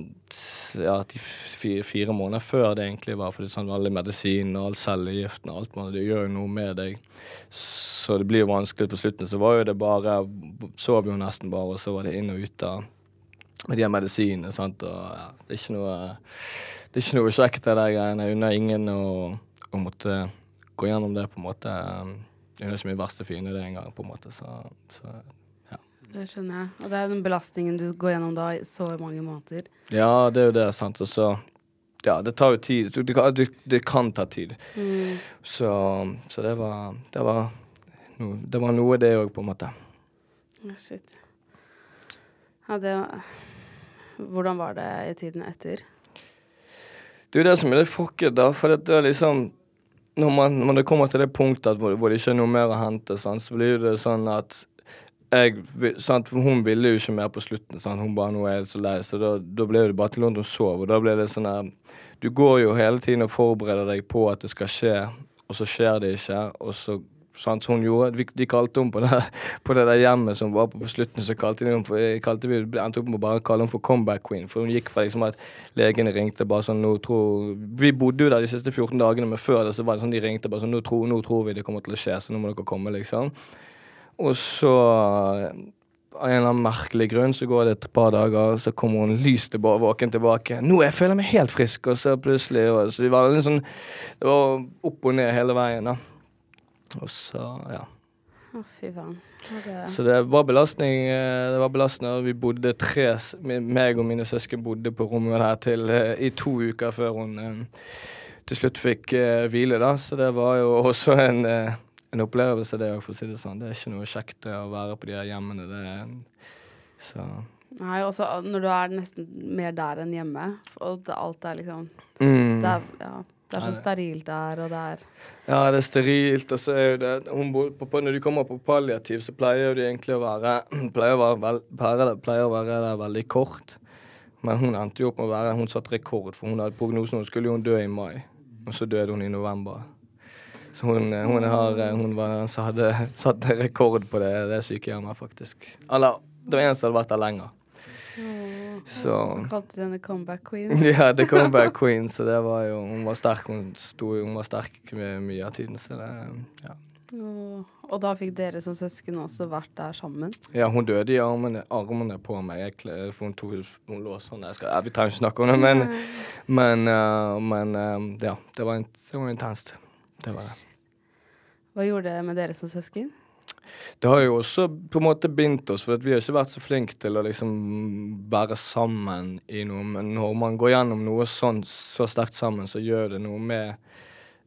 ja, fire, fire måneder før det egentlig var. For er sånn alle medisin og all cellegiften og alt man, det gjør jo noe med deg. Så det blir jo vanskelig på slutten. Så var jo det bare Sov jo nesten bare, og så var det inn og ut av med de medisinene. sant, og ja, Det er ikke noe det er ikke noe kjekt, det der greiene. Jeg unner ingen å, å måtte gå gjennom det, på en måte. Jeg unner ikke min verste fiende det engang, på en måte. Så, så Det skjønner jeg. Og det er den belastningen du går gjennom da i så mange måneder. ja, det er jo det, sant. Og så Ja, det tar jo tid. Du- Det, kan- det, det kan ta tid. Mm. Så, så det var Det var noe, det var noe, det òg, på en måte. Ja, shit. Ja, det Hvordan var det i tiden etter? Det er jo det som er litt fucket, da. For det er liksom Når man, når det kommer til det punktet hvor, hvor det ikke er noe mer å hente, sant, så blir det sånn at jeg, sant, Hun ville jo ikke mer på slutten. Sant? Hun bare nå er jeg så lei. Så da, da ble det bare til hun sov. Og da ble det sånn her Du går jo hele tiden og forbereder deg på at det skal skje, og så skjer det ikke. Og så sant, hun gjorde, De kalte henne på det, på det der hjemmet som var på på slutten, så kalte, de henne for, kalte vi endte opp med bare kalle henne for comeback queen. For hun gikk fra liksom at legene ringte bare sånn nå tror, Vi bodde jo der de siste 14 dagene, men før det så var det sånn de ringte bare sånn nå tror, nå tror vi det kommer til å skje, så nå må dere komme, liksom. Og så av en eller annen merkelig grunn så går det et par dager, så kommer hun lys tilbake, våken tilbake. 'Nå jeg føler meg helt frisk.' Og så plutselig og, Så vi var litt sånn Det var opp og ned hele veien, da. Og så, ja. Å, fy faen. Så det var belastning. eh, Det var belastende. og Vi bodde tre meg og mine søsken bodde på rommet der til eh, i to uker før hun eh, til slutt fikk eh, hvile, da. Så det var jo også en, eh, en opplevelse, det òg, for å si det sånn. Det er ikke noe kjekt å være på de her hjemmene. Det så nei, også når du er nesten mer der enn hjemme, og alt er liksom mm. det, er, ja, det er så sterilt der, og det er Ja, det er sterilt, og så er jo det bor på, Når de kommer på palliativ, så pleier de egentlig å være Pleier å være, vel, pleier, pleier å være der veldig kort. Men hun endte jo opp med å være Hun satte rekord, for hun hadde prognosen Hun skulle jo dø i mai, og så døde hun i november. Så hun, hun, har, hun var, så hadde satt rekord på det, det sykehjemmet, faktisk. Eller det var en som hadde vært der lenger. Så Så kalte de henne comeback queen. ja, The Comeback Queen, så det var jo Hun var sterk. Hun, sto, hun var sterk med mye av tiden, så det ja. Og, og da fikk dere som søsken også vært der sammen? Ja, hun døde i armene, armene på meg. Jeg, for hun, tog, hun lå sånn ja, Vi trenger ikke snakke om det, men, men, uh, men uh, ja. Det var, det var intenst. Det var det. Hva gjorde det med dere som søsken? Det har jo også på en måte bindt oss, for vi har ikke vært så flinke til å liksom være sammen i noe. Men når man går gjennom noe sånn så sterkt sammen, så gjør det noe med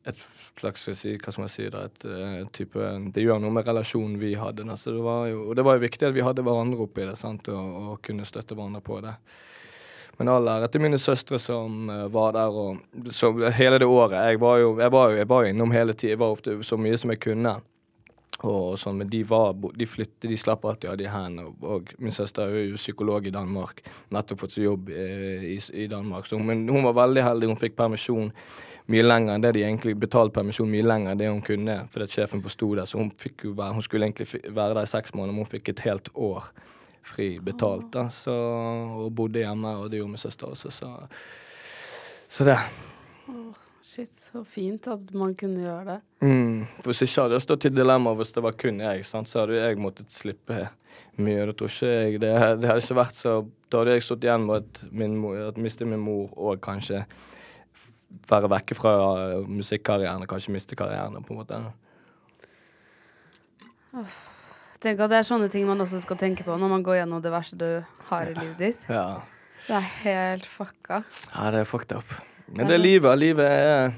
et slags si, hva skal man si da, et et type, Det gjør noe med relasjonen vi hadde. Da. Så det var jo, og det var jo viktig at vi hadde hverandre oppi det, sant, og, og kunne støtte hverandre på det. Men all ære til mine søstre som eh, var der og så hele det året. Jeg var jo, jeg var jo, jeg var innom hele tiden. Jeg var ofte så mye som jeg kunne. og sånn, men de, var, de flyttet, de slapp alltid av de hendene. Og, og, min søster er jo psykolog i Danmark, nettopp fått seg jobb i, i, i Danmark. Så, men hun var veldig heldig, hun fikk permisjon mye lenger enn det de egentlig betalte permisjon mye lenger enn det hun kunne, fordi sjefen forsto det. Så hun, fikk jo være, hun skulle egentlig være der i seks måneder, men hun fikk et helt år fri betalt. da, så, Og bodde hjemme, og det gjorde min søster også, så, så det. Shit, så fint at man kunne gjøre det. Mm, Hvis ikke hadde jeg stått i dilemma hvis det var kun jeg, sant, så hadde jeg måttet slippe mye. Det tror ikke jeg, det, det hadde ikke vært så Da hadde jeg stått igjen med at, min, at miste min mor og kanskje være vekke fra musikkarrieren og kanskje miste karrieren, på en måte. Tenk at det er sånne ting man også skal tenke på når man går gjennom det verste du har i livet ditt. Ja. Det er helt fucka. Ja, det er fucked up. Men det er livet. Livet er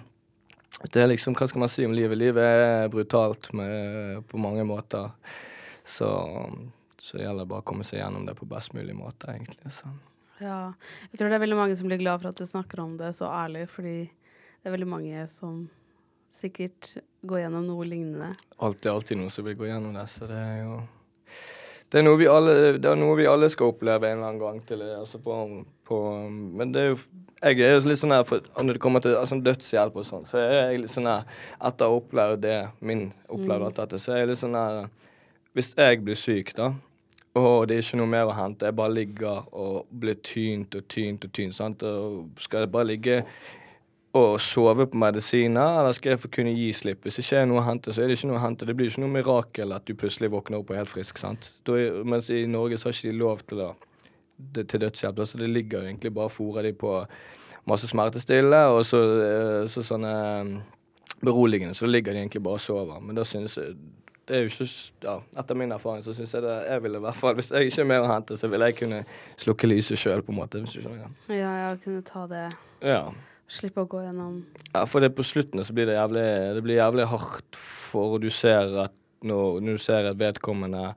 Det er liksom, Hva skal man si om livet? Livet er brutalt med, på mange måter. Så, så det gjelder bare å komme seg gjennom det på best mulig måte, egentlig. Så. Ja. Jeg tror det er veldig mange som blir glad for at du snakker om det så ærlig, fordi det er veldig mange som sikkert gå gjennom noe lignende. Alt er alltid noen som vil gå gjennom det, så det er jo det er, alle, det er noe vi alle skal oppleve en eller annen gang. til altså på, på, Men det er jo jeg er jo litt sånn her, for Når det kommer til altså, dødshjelp og sånn, så er jeg litt sånn her Etter å ha opplevd det, min opplevd alt dette, så er jeg litt sånn her Hvis jeg blir syk, da, og det er ikke noe mer å hente. Jeg bare ligger og blir tynt og tynt og tynt. Sant? Og skal jeg bare ligge og sove på medisiner, eller skal jeg få kunne gi slipp? Hvis det ikke er noe å hente, så er det ikke noe å hente. Det blir ikke noe mirakel at du plutselig våkner opp og er helt frisk. sant? Er, mens i Norge så har ikke de lov til, å, det, til dødshjelp. Så det ligger egentlig bare fôrer de på masse smertestille og så, eh, så sånne eh, beroligende. Så ligger de egentlig bare og sover. Men da synes jeg det er jo ikke ja, Etter min erfaring så syns jeg det Jeg ville i hvert fall Hvis jeg ikke er mer å hente, så vil jeg kunne slukke lyset sjøl, på en måte. Hvis du skjønner. Ja, ja, kunne ta det. Ja. Slippe å gå gjennom Ja, for det på slutten så blir det jævlig Det blir jævlig hardt, for du ser at når, når du ser at vedkommende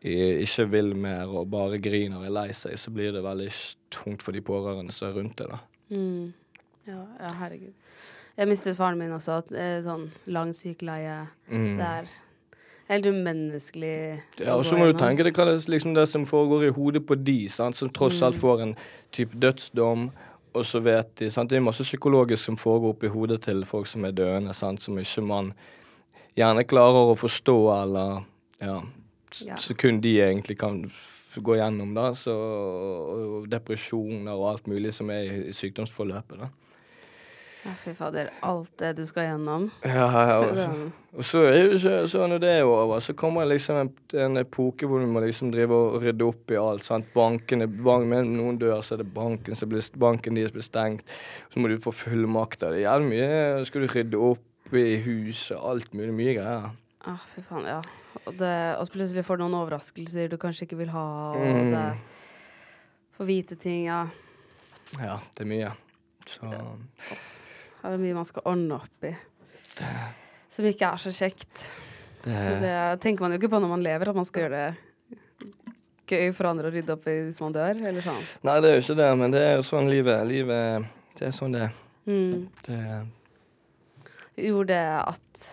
ikke vil mer og bare griner og er lei seg, så blir det veldig tungt for de pårørende som er rundt det. da. Mm. Ja, ja, herregud. Jeg mistet faren min også. Sånn lang sykeleie. Mm. Det er helt umenneskelig. Ja, og så må du tenke deg hva det, liksom det som foregår i hodet på de, sant? som tross alt mm. får en type dødsdom. Og så vet de sant? Det er masse psykologisk som foregår oppi hodet til folk som er døende, sant? som ikke man gjerne klarer å forstå, eller ja, ja. Så kun de egentlig kan gå gjennom, da. Så, og depresjoner og alt mulig som er i sykdomsforløpet. da. Ja, fy fader. Alt det du skal gjennom. Ja, ja. Og, og så er jo så, så når det er over, så kommer liksom en, en epoke hvor du må liksom drive og rydde opp i alt. sant? Bankene, bank, Med noen dør, så er det banken som blir, banken deres blir stengt. Så må du få fullmakter. Det er jævlig mye. Skal du rydde opp i huset, alt mulig. Mye greier. Ah, fy faen, ja. Og, det, og plutselig får du noen overraskelser du kanskje ikke vil ha. Og mm. det Få vite ting, ja. Ja, det er mye. Så det er mye man skal ordne opp i. Som ikke er så kjekt. Det. det. tenker man jo ikke på når man lever, at man skal gjøre det gøy for andre å rydde opp i hvis man dør, eller sånn. Nei, det er jo ikke det, men det er jo sånn livet Livet Det er sånn det er. Mm. Det Gjorde det at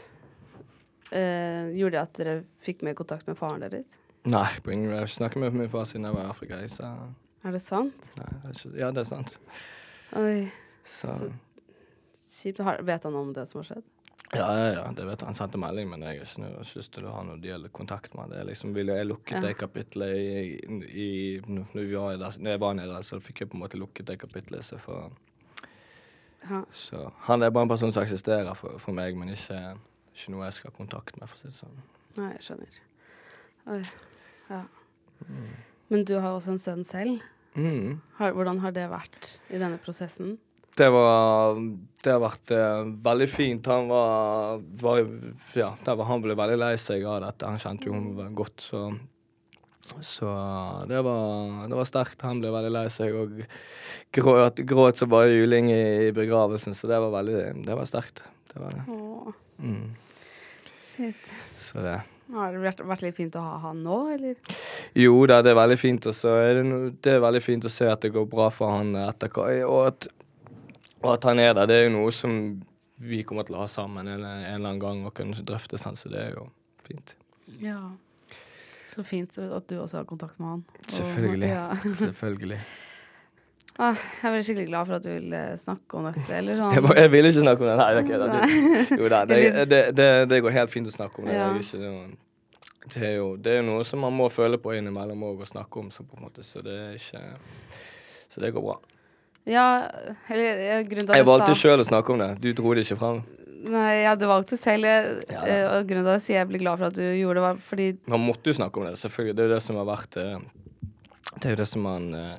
øh, Gjorde det at dere fikk mer kontakt med faren deres? Nei, på ingen måte. Jeg snakker med min far siden jeg var i Afrika. Så. Er det sant? Nei, det er ikke, ja, det er sant. Oi. Så. så Kjipt. Vet han om det som har skjedd? Ja, ja, ja, det vet han. Han sendte melding, men jeg har ikke lyst til å ha noe del kontakt med han. Liksom, jeg lukket ja. det kapitlet i, i, når, vi var der, når jeg var nede, så fikk jeg på en måte lukket det kapitlet. Så, for, så han er bare en person som eksisterer for, for meg, men ikke, ikke, noe jeg skal ha kontakt med, for å si det sånn. Nei, jeg skjønner. Oi. Ja. Mm. Men du har også en sønn selv. Mm. Har, hvordan har det vært i denne prosessen? Det, var, det har vært uh, veldig fint. Han var, var Ja, var, han ble veldig lei seg av dette. Han kjente jo henne godt, så så det var, det var sterkt. Han ble veldig lei seg og gråt, gråt som bare juling i begravelsen, så det var veldig Det var sterkt. Det var det. Mm. Shit. Så det. Har det vært, vært, litt fint å ha han nå, eller? Jo da, det er veldig fint. Og så er det, det er veldig fint å se at det går bra for han etter Og at og at han er der, det er jo noe som vi kommer til å ha sammen en, en eller annen gang og kunne drøfte, sånn, så det er jo fint. Ja. Så fint at du også har kontakt med han. Og, Selvfølgelig. Ja. Selvfølgelig. Ah, jeg er skikkelig glad for at du vil eh, snakke om dette. Eller sånn. Jeg, må- jeg vil ikke snakke om det. Nei, det da, du, Jo da, det, det, det, det går helt fint å snakke om det. Ja. Det, er ikke, det, er jo, det er jo noe som man må føle på innimellom òg og snakke om, så, på en måte, så det er ikke Så det går bra. Ja, eller grunnen til at Jeg valgte sa sjøl å snakke om det. Du dro det ikke fram. Nei, ja, du valgte selv. Jeg, Ja, eh, og grunnen til at jeg sier jeg blir glad for at du gjorde det, var fordi Man måtte jo snakke om det, selvfølgelig. Det er jo det som har vært eh, Det er jo det som man eh,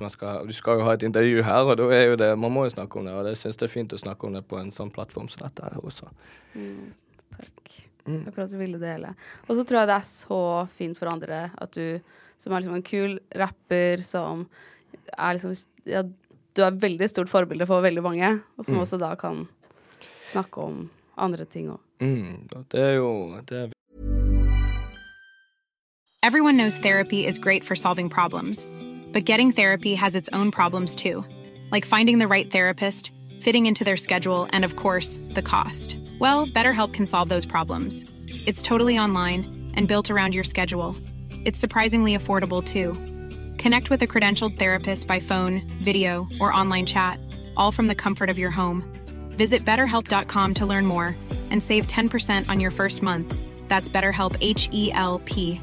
man skal Du skal jo ha et intervju her, og da er jo det Man må jo snakke om det, og jeg syns det er fint å snakke om det på en sånn plattform som dette her også. Takk. Takk for at du ville dele. Og så tror jeg det er så fint for andre at du, som er liksom en kul rapper, som er liksom ja, Du er veldig stort forbilde for veldig mange, og som også da kan snakke om andre ting òg. Mm, det er jo det er Everyone knows therapy is great for solving problems, but getting therapy has its own problems too, like finding the right therapist, fitting into their schedule, and of course, the cost. Well, BetterHelp can solve those problems. It's totally online and built around your schedule. It's surprisingly affordable too. Connect with a credentialed therapist by phone, video, or online chat, all from the comfort of your home. Visit betterhelp.com to learn more and save 10% on your first month. That's BetterHelp H E L P.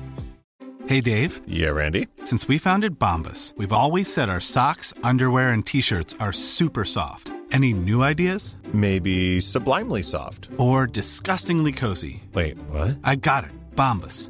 Hey Dave, Yeah, Randy. since we founded Bombus, we've always said our socks, underwear, and t shirts are super soft. Any new ideas? Maybe sublimely soft. Or disgustingly cozy? Wait, what? I got it. Bombus.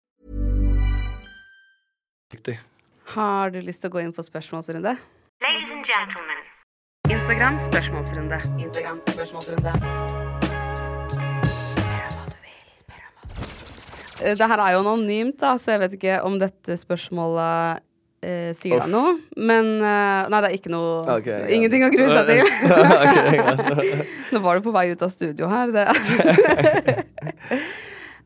riktig. Har du lyst til å gå inn på spørsmålsrunde? Ladies and gentlemen, Instagram spørsmålsrunde. Instagram spørsmålsrunde. Spør om hva du vil. Spør om hva du vil. Eh, Det her er jo anonymt, da, så jeg vet ikke om dette spørsmålet eh, sier deg noe. Men eh, Nei, det er ikke noe okay. Ingenting å grue seg til. Nå var du på vei ut av studio her. Det.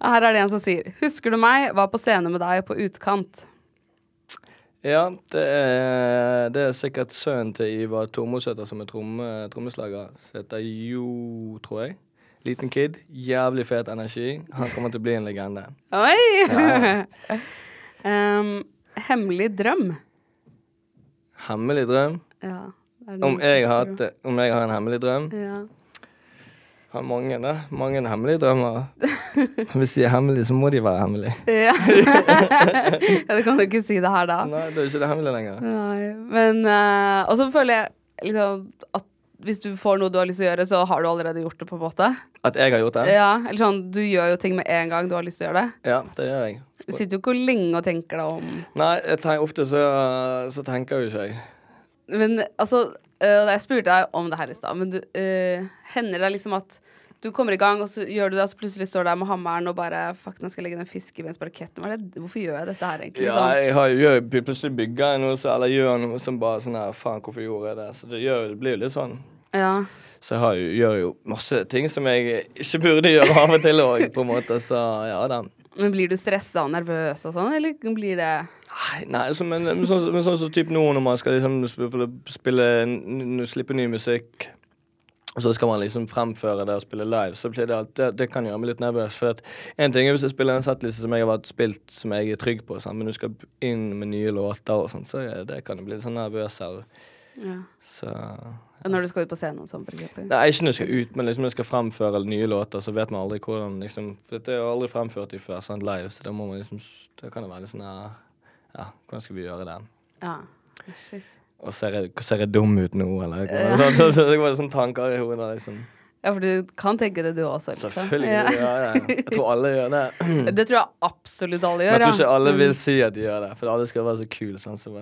her er det en som sier Husker du meg? Var på scene med deg på utkant. Ja, det er, det er sikkert sønnen til Ivar Tormosæter som er tromme, trommeslager. Som heter Jo, tror jeg. Liten kid. Jævlig fet energi. Han kommer til å bli en legende. Oi! Em, hemmelig drøm. Hemmelig drøm. Ja. Om jeg, har, om jeg har en hemmelig drøm? Ja. Har mange, da. Mange hemmelige drømmer. Hvis de er hemmelige, så må de være hemmelige. Ja. ja, du kan jo ikke si det her da. Nei, det er ikke det hemmelige lenger. Nei. Men uh, Og så føler jeg liksom at hvis du får noe du har lyst til å gjøre, så har du allerede gjort det, på en måte. At jeg har gjort det? Ja, eller sånn, Du gjør jo ting med en gang du har lyst til å gjøre det. Ja, det gjør jeg. Du sitter jo ikke lenge og tenker deg om Nei, tenker, ofte så, så tenker jo ikke jeg. Men altså øh, Jeg spurte deg om det her i stad, men du, uh, hender det liksom at du kommer i gang, og så gjør du det, og så plutselig står du der med hammeren og bare Fuck, nå skal jeg legge den fiskebensparketten. Hva er det- Hvorfor gjør jeg dette her, egentlig? Ja, Sånn. jeg har, jo plutselig bygga noe, så, eller gjør noe som bare sånn her Faen, hvorfor gjorde jeg det? Så det, gjør, det blir jo litt sånn. Ja. Så jeg har gjør jo masse ting som jeg ikke burde gjøre av og til òg, på en måte. Så ja da. Men blir du stressa og nervøs og sånn, eller blir det Nei, nei så, men, men sånn som så, som typ nå når man skal liksom spille, spille slippe ny musikk, og så skal man liksom fremføre det og spille live, så blir det alt Det, det kan gjøre meg litt nervøs. For at en ting er hvis jeg spiller en settliste som jeg har vært spilt, som jeg er trygg på, sånn, men du skal inn med nye låter og sånn, så det kan jo bli litt sånn nervøs av. ja. Så Når du skal ut på scenen og sånn, eksempel? Nei, ikke når jeg skal ut, men liksom når jeg skal fremføre nye låter, så vet man aldri hvordan liksom For dette er jo aldri fremført i før, sant, live, så da må man liksom Da kan det være litt sånn Ja, hvordan skal vi gjøre den? Ja. Shit. Og ser jeg, ser jeg dum ut nå, eller? Ja. Så, så, så så, så, sånne tanker i hodet. liksom. Ja, for du kan tenke det, du også. Liksom. Selvfølgelig. Ja. Ja, ja. Jeg tror alle gjør det. Det tror jeg absolutt alle gjør jeg tror ikke alle Mm. vil si at de gjør det, for alle skal være så kule. Sånn, så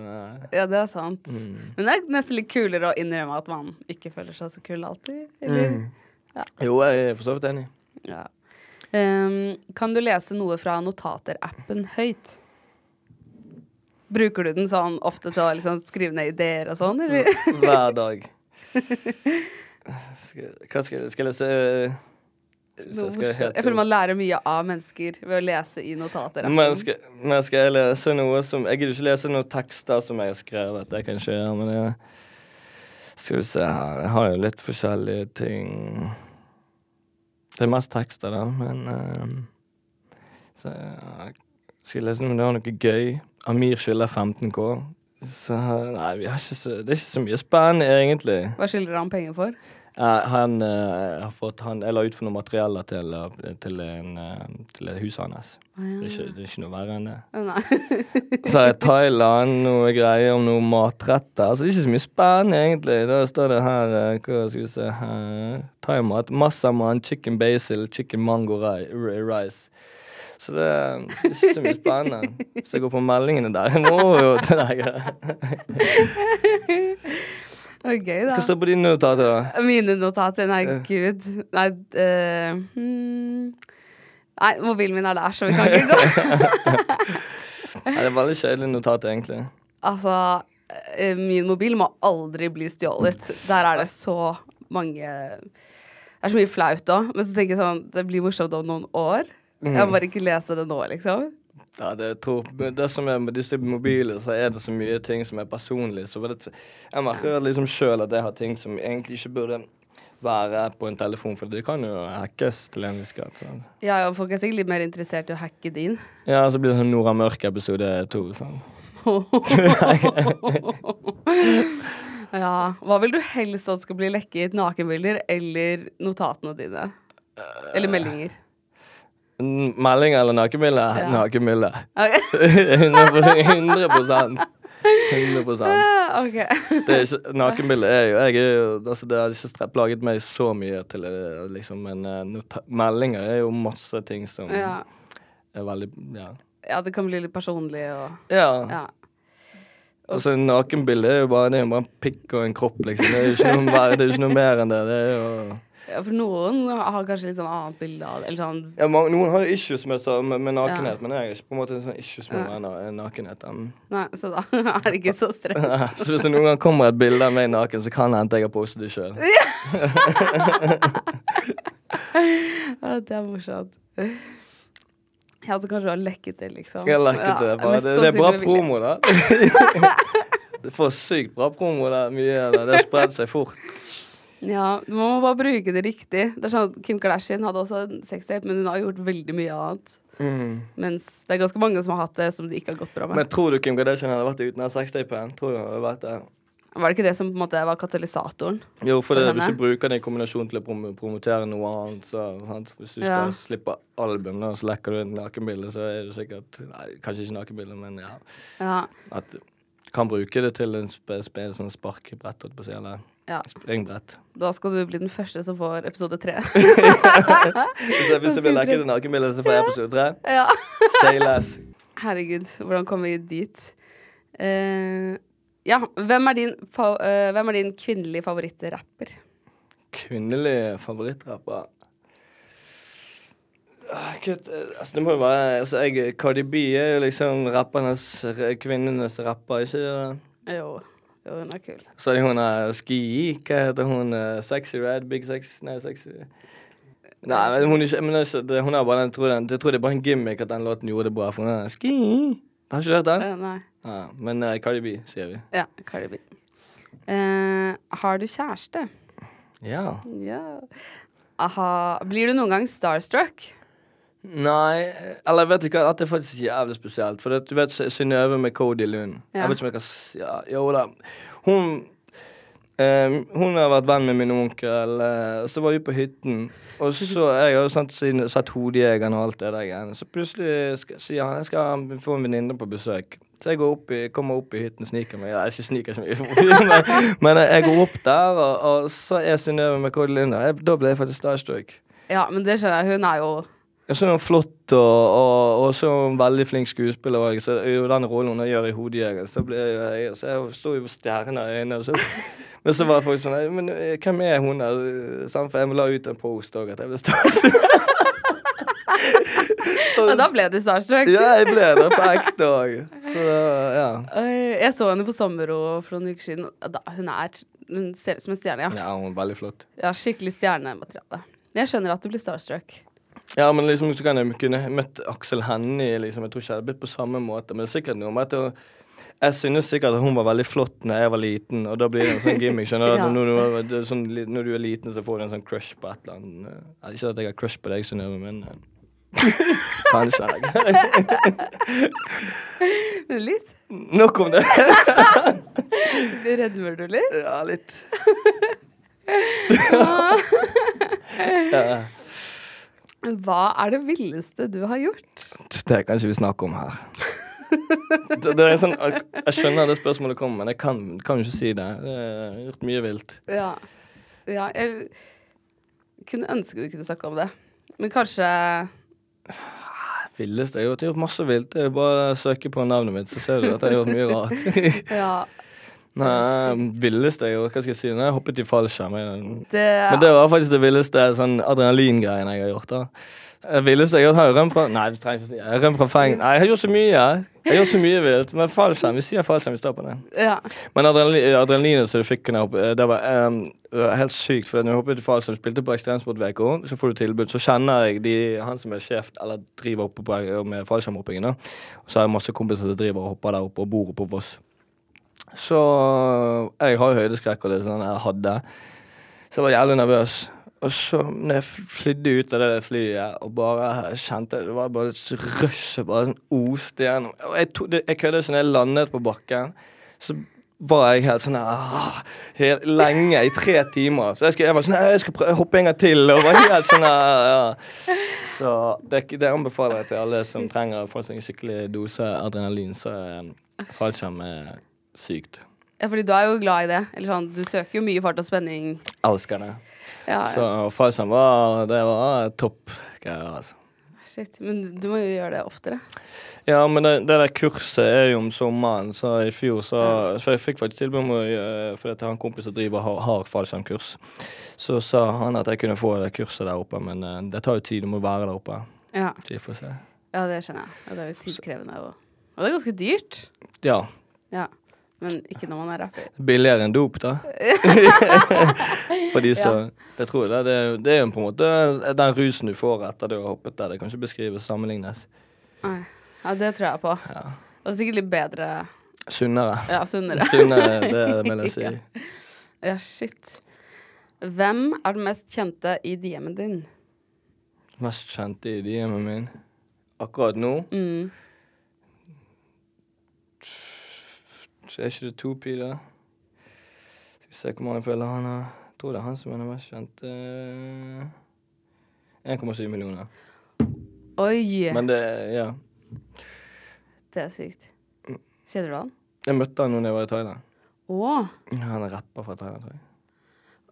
Ja, det er sant. Mm. Men det er nesten litt kulere å innrømme at man ikke føler seg så kul alltid. Eller? Mm. Jo, jeg er for så vidt enig. Ja. Ehm, kan du lese noe fra notater-appen høyt? Bruker du den sånn ofte til å liksom skrive ned ideer og sånn, eller? Hver dag. Hva skal jeg Skal jeg lese Noe jeg Jeg føler man lærer mye av mennesker ved å lese i notater-appen. men skal, men skal jeg lese noe som Jeg gidder ikke lese noen tekster som jeg har skrevet. Det kan ikke gjøre, men jeg, Skal vi se her Jeg har jo litt forskjellige ting. Det er mest tekster, da, men uh, så, Skal jeg lese noe, det var noe gøy? Amir skylder 15K. Så nei, vi har ikke så, det er ikke så mye spennende, egentlig. Hva skylder han penger for? Uh, han uh, har fått han, Jeg la ut for noen materialer til, eh, til, en, eh, til huset hans. Ah, ja. Det, er ikke, det er ikke noe verre enn det. Så er Thailand, noe greier om noen matretter. Altså, det er ikke så mye spennende, egentlig. Da står det her Hva skal vi se Thaimat. Massaman, chicken basil, chicken mango ri- ri- rice. Så det er ikke så mye spennende. Hvis jeg går på meldingene der nå, jo. Det er gøy, da. Hva står på dine notater, da? Mine notater? Nei, gud. Nei, uh, hmm. Nei, mobilen min er der, så vi kan ikke gå. Nei, det er veldig kjedelig notat, egentlig. Altså, eh, min mobil må aldri bli stjålet. Der er det så mange Det er så mye flaut òg. Men så tenker jeg sånn, det blir morsomt om noen år. Jeg må bare ikke lese det nå, liksom. Ja, det, tror, det som er med disse mobilene, så er det så mye ting som er personlig. Så det, jeg merker liksom sjøl at jeg har ting som egentlig ikke burde være på en telefon, for det kan jo hackes til en viss grad. Sånn. Ja, ja, folk er sikkert litt mer interessert i å hacke din. Ja, så blir det sånn Nora Mørk episode to. Sånn. ja. Hva vil du helst at skal bli lekket? Nakenbilder eller notatene dine? Eller meldinger? Melding eller nakenbilde? Ja. Nakenbilde. Okay. 100 100 100 Ah, det er ikke, Nakenbilde er jo Jeg er jo altså Det har ikke plaget meg så mye til det, liksom, men eh, meldinger er jo masse ting som Ja. er veldig Ja. ja, det kan bli litt personlig og ja. Ja. Altså, nakenbilde er jo bare, det er jo bare en pikk og en kropp, liksom. Det er jo ikke noe, det er ikke noe mer enn det. Det er jo ja, for noen har kanskje litt sånn annet bilde av det. Sånn ja, man, Noen har jo issues med, så- med, med nakenhet, Ja. men jeg har ikke på en måte sånn issues med Ja. na- nakenhet. Um. Nei, så da er det ikke så stress. så hvis det noen gang kommer et bilde av meg naken, så kan det hende jeg har postet det sjøl. Ja, det er morsomt. Ja, så kanskje du har lekket det, liksom. Jeg har lekket det. Ja, Bare, det, det er bra promo, da. det får sykt bra promo, det. Mye det. Det har spredd seg fort. Ja, du må bare bruke det riktig. Det er sånn, Kim Kardashian hadde også en sextape, men hun har gjort veldig mye annet. Mm. Mens det er ganske mange som har hatt det, som det ikke har gått bra med. Men tror du Kim Kardashian hadde vært uten den sextapen? Tror du hun hadde vært det? Var det ikke det som på en måte var katalysatoren? Jo, for For det, hvis du bruker det i kombinasjon til å prom promotere noe annet, så sant? Hvis du Ja. skal slippe album, da, så lekker du et nakenbilde, så er du sikkert Nei, kanskje ikke nakenbilde, men ja. Ja. At du kan bruke det til en sp sp sånn sparkebrett, holdt på å si, eller ja. springbrett. Da skal du bli den første som får episode tre. Jeg, hvis jeg blir lekket et nakenbilde, så får jeg episode tre. ja. Say less. Herregud, hvordan kom vi dit? Uh, ja, hvem er din, eh, hvem er din kvinnelige favorittrapper? Kvinnelig favorittrapper Ah, Gud, eh, altså, det må jo være altså, jeg, Cardi B er jo liksom rappernes kvinnenes rapper, ikke det? Jo, jo hun er kul. Så er det hun er Ski, hva heter hun? eh, Sexy Red? Big Sex? Nei, Sexy Nei, men hun ikke men ikke- det, Hun er bare den, tror den, Jeg tror det er bare en gimmick at den låten gjorde det bra. For hun er Ski Har ikke du hørt den? Uh, nei. Ja, men uh, Cardi B, sier vi. Ja, Cardi B. Uh, har du kjæreste? Ja. Ja. Aha. Blir du noen gang starstruck? Nei, eller vet du hva, at det er faktisk jævlig spesielt. For du vet Sy- Synnøve med Cody Lund. Ja. Jeg vet ikke om jeg kan ja, Jo da. Hun Eh, hun har vært venn med min onkel. eh, så var vi på hytten. Og så Jeg har jo siden- sett Hodejegeren og alt det der greiene. Så plutselig skal, sier han jeg skal få en venninne på besøk. Så jeg går opp i, kommer opp i hytten, sniker meg. Ja, ikke sniker så mye, men, men jeg går opp der, og, og så er Synnøve med Cody Lund der. da ble jeg faktisk starstruck. Ja, men det skjønner jeg. Hun er jo Ja, Så er hun flott, og, og, og så er hun veldig flink skuespiller Og, Så er jo den rollen hun gjør i 'Hodejegeren', så ble jeg Så jeg sto jo stjerner i øynene. Så, men så var folk sånn «Nei, Men eh, hvem er hun der? Sant? For jeg må la ut en post òg at jeg ble starstruck. ja, Da ble du starstruck. ja, jeg ble det på ekte òg. Så ja. Jeg så henne på Sommero for noen uker siden. Hun er Hun ser ut som en stjerne, ja. Ja, hun er veldig flott. Ja, Skikkelig stjernemateriale. Jeg skjønner at du blir starstruck. Ja, men liksom så kan jeg kunne møtt Aksel Hennie, liksom. Jeg tror ikke jeg hadde blitt på samme måte. Men det er sikkert noe med at jeg, jeg synes sikkert at hun var veldig flott når jeg var liten, og da blir det en sånn gimmick. skjønner du? Ja. Når, du, er- sånn, når du er liten, så får du en sånn crush på et eller annet. Ikke at jeg har crush på deg, Synnøve, men eh, Kanskje. jeg. Litt. Nok om det. Redmer du litt? Ja, litt. Ja. Hva er det villeste du har gjort? Det kan ikke vi snakke om her. Det, det sånn, jeg, jeg skjønner det spørsmålet kommer, men jeg kan, kan jo ikke si det. Jeg har gjort mye vilt. Ja. ja. Jeg kunne ønske du kunne snakke om det. Men kanskje Villeste jeg har gjort masse vilt. Det er jo bare å søke på navnet mitt, så ser du at jeg har gjort mye rart. Ja. Nei, villeste jeg hva skal jeg si? Nei, jeg hoppet i fallskjerm. Jeg- Det, Men det var faktisk det villeste sånn adrenalingreien jeg har gjort. da. Det villeste jeg har jeg rømt fra Nei, det trenger jeg ikke si. Jeg rømt fra feng... Nei, jeg har gjort så mye. Jeg har gjort så mye vilt. Men fallskjerm, vi sier fallskjerm, vi står på det. ja. Men adrenali- adrenalinet som du fikk når jeg hoppet, det var um, helt sykt. For når jeg hoppet i fallskjerm, spilte på Ekstremsportveka, så får du tilbud. Så kjenner jeg de, han som er sjef, eller driver oppe på, med fallskjermhoppingen. så har jeg masse kompiser som driver og hopper der oppe og bor oppe på Voss. Så jeg har jo høydeskrekk og det sånn jeg hadde. Så jeg var jævlig nervøs. Og så når jeg fl- flydde ut av det flyet og bare kjente Det var bare et rush bare sånn oste gjennom. Og jeg, to, det, jeg kødder ikke når jeg landet på bakken. Så var jeg helt sånn ah, lenge, i tre timer. Så jeg, skulle, jeg var sånn Jeg skal prøve, hoppe en gang til. Og var helt sånn ja. Så det, det anbefaler jeg til alle som trenger å få seg en skikkelig dose adrenalin. Så eh, fallskjerm er sykt. ja, fordi du er jo glad i det. Eller sånn, du søker jo mye fart og spenning. Elsker det. Ja, Så fallskjerm var, det var topp greier, altså. Shit. Men du må jo gjøre det oftere. Ja, men det, det der kurset er jo om sommeren, så i fjor så Så jeg fikk faktisk tilbud om å Fordi jeg har en kompis som driver har, har fallskjermkurs. Så sa han at jeg kunne få det kurset der oppe, men eh, det tar jo tid, du må være der oppe. Ja, Så får se. ja det skjønner jeg. Og det er litt tidkrevende. Og, og det er ganske dyrt. Ja. Ja. Men ikke når man er rapper. Billigere enn dop, da. For de som Det tror jeg det. Det, er- er jo på en måte den rusen du får etter du har hoppet der. Det kan ikke beskrives, sammenlignes. Nei. Ja, det tror jeg på. Ja. Og sikkert litt bedre Sunnere. Ja, sunnere. Sunnere, det vil jeg si. Ja. Ja, shit. Hvem er den mest kjente i DM-en din? Mest kjente i DM-en min akkurat nå. Mm. Så er ikke det Topi, da? Skal vi se hvor mange følger han har. Jeg tror det er han som er den mest kjente. 1,7 millioner. Oi! Men det Ja. Det er sykt. Kjenner du han? Jeg møtte han da jeg var i Thailand. Åh. Han er rapper fra Thailand, tror jeg.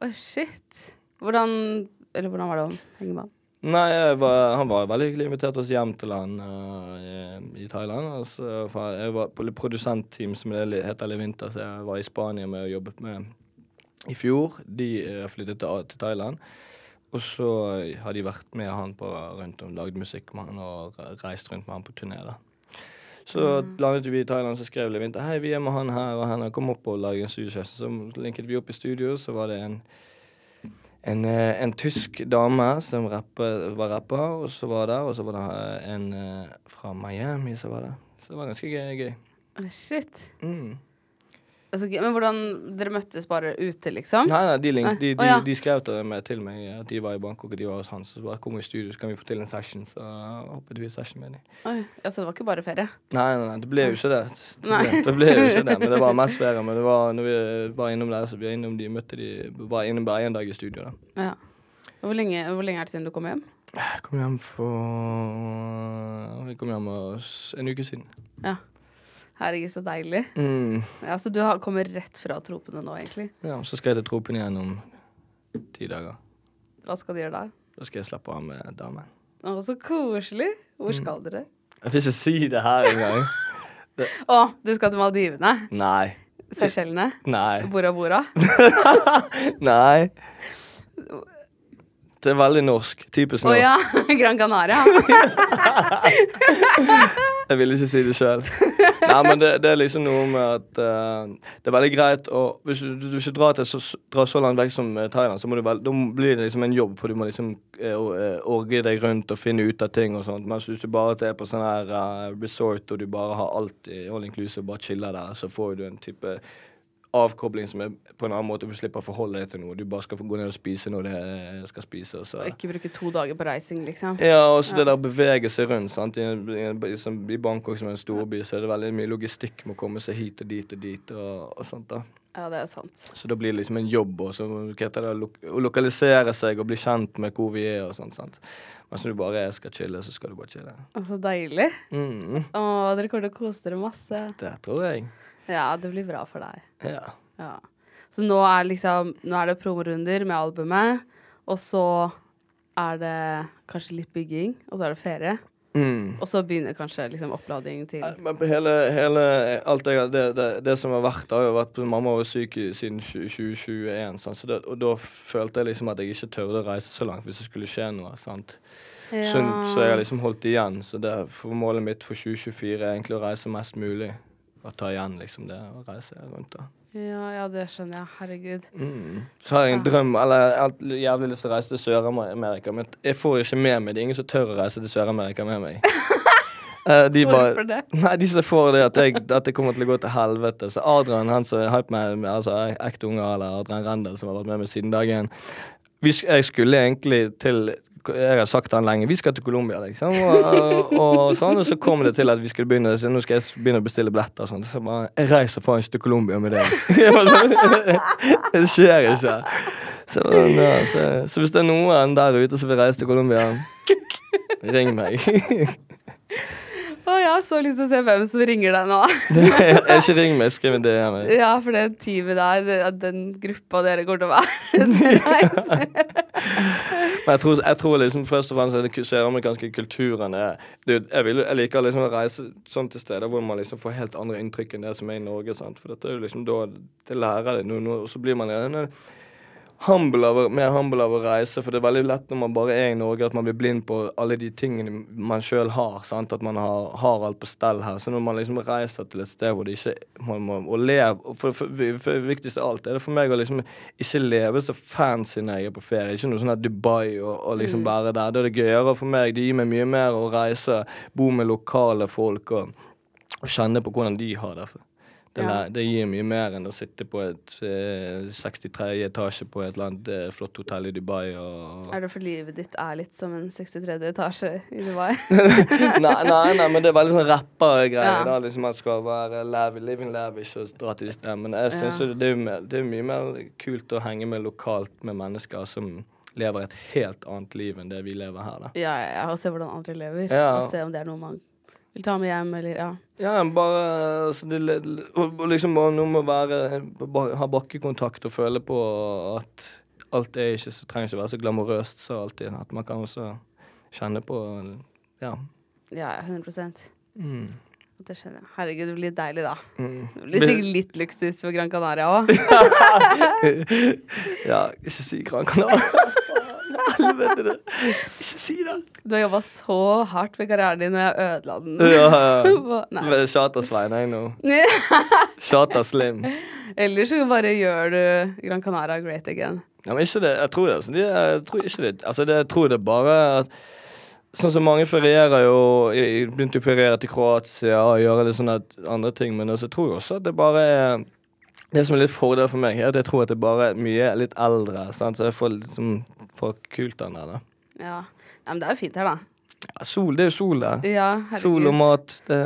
Oi, shit. Hvordan Eller hvordan var det å henge med han? Nei, var, han var veldig hyggelig. Inviterte oss hjem til han uh, i, i Thailand. Altså, jeg var på produsentteam som det heter heter Levinter, så jeg var i Spania med og jobbet med i fjor. De uh, flyttet til, til Thailand. Og så har de vært med han på rundt om, lagd musikk med han og reist rundt med han på turné. da. Så landet vi i Thailand, så skrev Levinter hei, vi er med han her og han. Kom opp og lag en studiosession. Så linket vi opp i studio, så var det en en, eh, en tysk dame som rappe, var rapper, og så var det, og så var det eh, en eh, fra Miami som var der. Så det var ganske gøy. gøy. Oh, shit. Mm. Så gøy. Men hvordan Dere møttes bare ute, liksom? Nei, nei, de, link, Nei. de, de, oh, ja. de skrev til meg, til meg at de var i Bangkok og de var hos han. Så bare kom i studio, så kan vi få til en session. Så hoppet vi i session med dem. Oi, altså det var ikke bare ferie? Nei, nei, nei, det ble jo ikke det. Det ble, det ble jo ikke det, Men det var mest ferie. Men det var når vi var innom der, så vi var innom de, møtte de Var innom bare én dag i studio. da. Ja. Hvor lenge, hvor lenge er det siden du kom hjem? Jeg kom hjem for Jeg kom hjem en uke siden. Ja. Herregud, så deilig. Mm. Ja, Så du har, kommer rett fra tropene nå, egentlig? Ja, så skal jeg til Tropen igjen om ti dager. Hva skal du gjøre da? Da skal jeg slappe av med damen. Å, så koselig. Hvor Mm. skal dere? Jeg vil ikke si det her engang. Å, du skal til Maldivene? Nei. Seychellene? Nei. Bora Bora? Nei. Det er veldig norsk. Typisk norsk. Å ja! Gran Canaria. Jeg vil ikke si det sjøl. Nei, men det, det er liksom noe med at uh, det er veldig greit å Hvis du, du ikke drar, til så, drar så langt vekk som eh, Thailand, så vel, blir det liksom en jobb, for du må liksom uh, orge deg rundt og finne ut av ting og sånt. Mens hvis du bare er på sånn her uh, resort og du bare har alt i all inclusive, bare chiller der, så får du en type avkobling som er på en annen måte. Du slipper å forholde deg til noe. Du bare skal få gå ned og spise når det skal spise. og ikke bruke to dager på reising, liksom. Ja, og så det der å bevege seg rundt. sant? I, i, i, Bangkok, som er en storby, så er det veldig mye logistikk med å komme seg hit og dit og dit. og, og sånt da. Ja, det er sant. Så da blir det liksom en jobb også, det, å lokalisere seg og bli kjent med hvor vi er og sånt. sant? Mens du bare skal chille, så skal du bare chille. Å, så deilig. Mm, Å, dere kommer til å kose dere masse. det tror jeg. Ja, det blir bra for deg. Ja. Ja. Så nå er liksom Nå er det promorunder med albumet, og så er det kanskje litt bygging, og så er det ferie. Mm. Og så begynner kanskje liksom opplading til Men på hele, hele alt jeg, det, det, det som har vært, har jo vært Mamma var syk siden 2021, sant? Så det, og da følte jeg liksom at jeg ikke tørde å reise så langt hvis det skulle skje noe. sant? Så, så jeg har liksom holdt igjen. Så det, for målet mitt for 2024 er egentlig å reise mest mulig. Og ta igjen liksom det og reise rundt. da. Ja, ja, det skjønner jeg. Herregud. Mm. Så har jeg en drøm, eller jeg har jævlig lyst til å reise til Sør-Amerika, men jeg får ikke med meg det. er ingen som tør å reise til Sør-Amerika med meg. Eh, de bare- Hvorfor det? Nei, de som får det at, jeg, at det kommer til å gå til helvete. Så Adrian, han som er hype med, med altså ekte unger, eller Adrian Rendel, som har vært med meg siden dag én Jeg skulle egentlig til jeg har sagt han lenge vi skal til Colombia, liksom. Og, og, sånn, og så kom det til at vi skulle begynne Så nå skal jeg begynne å bestille billetter. og Sånn. Så bare Jeg reiser faen ikke til Colombia med bare sånn, det skjer ikke. Så, ja, så, så hvis det er noen der ute som vil reise til Colombia, ring meg. Å, jeg har så lyst til å se hvem som ringer deg nå. ikke ring meg, skriv en DM. ja, for det teamet der, det- den gruppa dere går til å være. Men jeg tror, jeg tror liksom først og fremst at den søramerikanske kulturen er du, jeg, vil, jeg liker liksom å reise sånn til steder hvor man liksom får helt andre inntrykk enn det som er i Norge. Sant? For dette er jo liksom da Det lærer deg noe, og så blir man gjerne humble av, mer humble av å reise. For det er veldig lett når man bare er i Norge, at man blir blind på alle de tingene man sjøl har. Sant? At man har, har alt på stell her. Så når man liksom reiser til et sted hvor det ikke man må og leve for, for, for, for Viktigst av alt er det for meg å liksom ikke leve så fancy når jeg er på ferie. Ikke noe sånn her Dubai og, og liksom være der. Det er det gøyere for meg. Det gir meg mye mer å reise, bo med lokale folk og, og kjenne på hvordan de har det. Det, Ja. det gir mye mer enn å sitte på et eh, 63. etasje på et eller annet eh, flott hotell i Dubai og Er det for livet ditt er litt som en 63. etasje i Dubai? nei, nei, nei, men det er veldig sånn rappergreier. Ja. da, liksom Man skal være lav, living lavish og dra til de stedene. Men jeg syns Ja. det, er mer- det er mye mer kult å henge med lokalt med mennesker som lever et helt annet liv enn det vi lever her. da. Ja, ja, og se hvordan andre lever. Og se om det er noe man vil ta med hjem, eller ja. Ja, bare altså, det, og, liksom bare noe med å være Ha bakkekontakt og føle på at alt er ikke så, trenger ikke være så glamorøst så alltid. At man kan også kjenne på Ja. Ja, 100% Mm. Det skjønner jeg. Herregud, det blir deilig, da. Mm. Det blir sikkert litt luksus på Gran Canaria òg. ja, ikke si Gran Canaria. Helvete, det. Ikke si det. Du har jobba så hardt med karrieren din, og jeg ødela den. Ja, ja. Charter-Svein, jeg nå. Charter Slim. Eller så bare gjør du Gran Canaria great again. Ja, men ikke det. Jeg tror det. Altså, jeg tror ikke det. Altså, det, jeg tror det bare at Sånn som mange ferierer jo begynte å feriere til Kroatia og gjøre litt sånne andre ting, men altså, jeg tror også at det bare er Det som er litt fordel for meg, er at jeg tror at det bare er mye litt eldre, sant? så jeg får litt sånn for kult den der. da. Ja. Men det er jo fint her, da. Ja, sol, det er jo sol, der. Ja, herregud. Sol og mat. Det,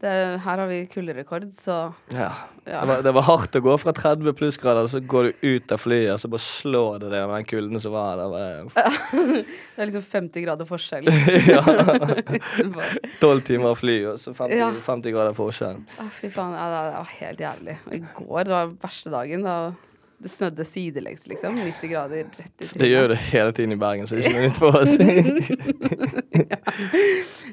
Det, her har vi kulderekord, så ja. Ja. Det, var, det var hardt å gå fra 30 plussgrader, så går du ut av flyet, og så bare slår det deg med den kulden som var der. Bare, Det er liksom 50 grader forskjell. ja. 12 timer fly, og så 50, Ja. 50 grader forskjell. Å, fy faen. Ja, det var helt jævlig. Og i går, det var verste dagen. Da det snødde sidelengs, liksom. 90 grader rett i trynet. Det gjør det hele tiden i Bergen, så det er ikke noe nytt for oss.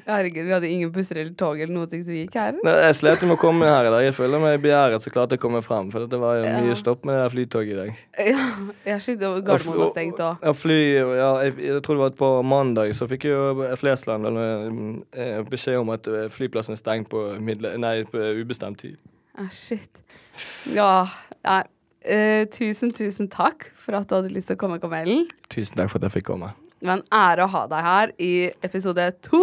Herregud, vi hadde ingen busser eller tog eller noe som gikk her. Nei, jeg slet med å komme her i dag. Jeg føler meg begjæret så klart jeg kommer komme frem. For det var jo Ja. mye stopp med det flytoget i dag. Ja, jeg skjønte og Gardermoen var stengt òg. Ja, fly, ja, jeg, jeg tror det var på mandag, så fikk jo Flesland eller, eh, beskjed om at eh, flyplassen er stengt på, midle, nei, på ubestemt tid. Ah, shit. Ja, nei. Eh, tusen, tusen takk for at du hadde lyst til å komme, Kamelen. Tusen takk for at jeg fikk komme. Det var en ære å ha deg her i episode to.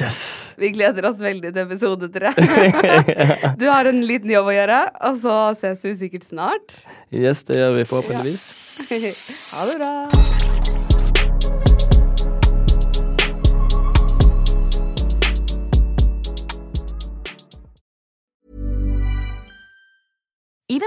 Yes! Vi gleder oss veldig til episode tre. du har en liten jobb å gjøre, og så ses vi sikkert snart. Yes, det gjør vi forhåpentligvis. ha det bra.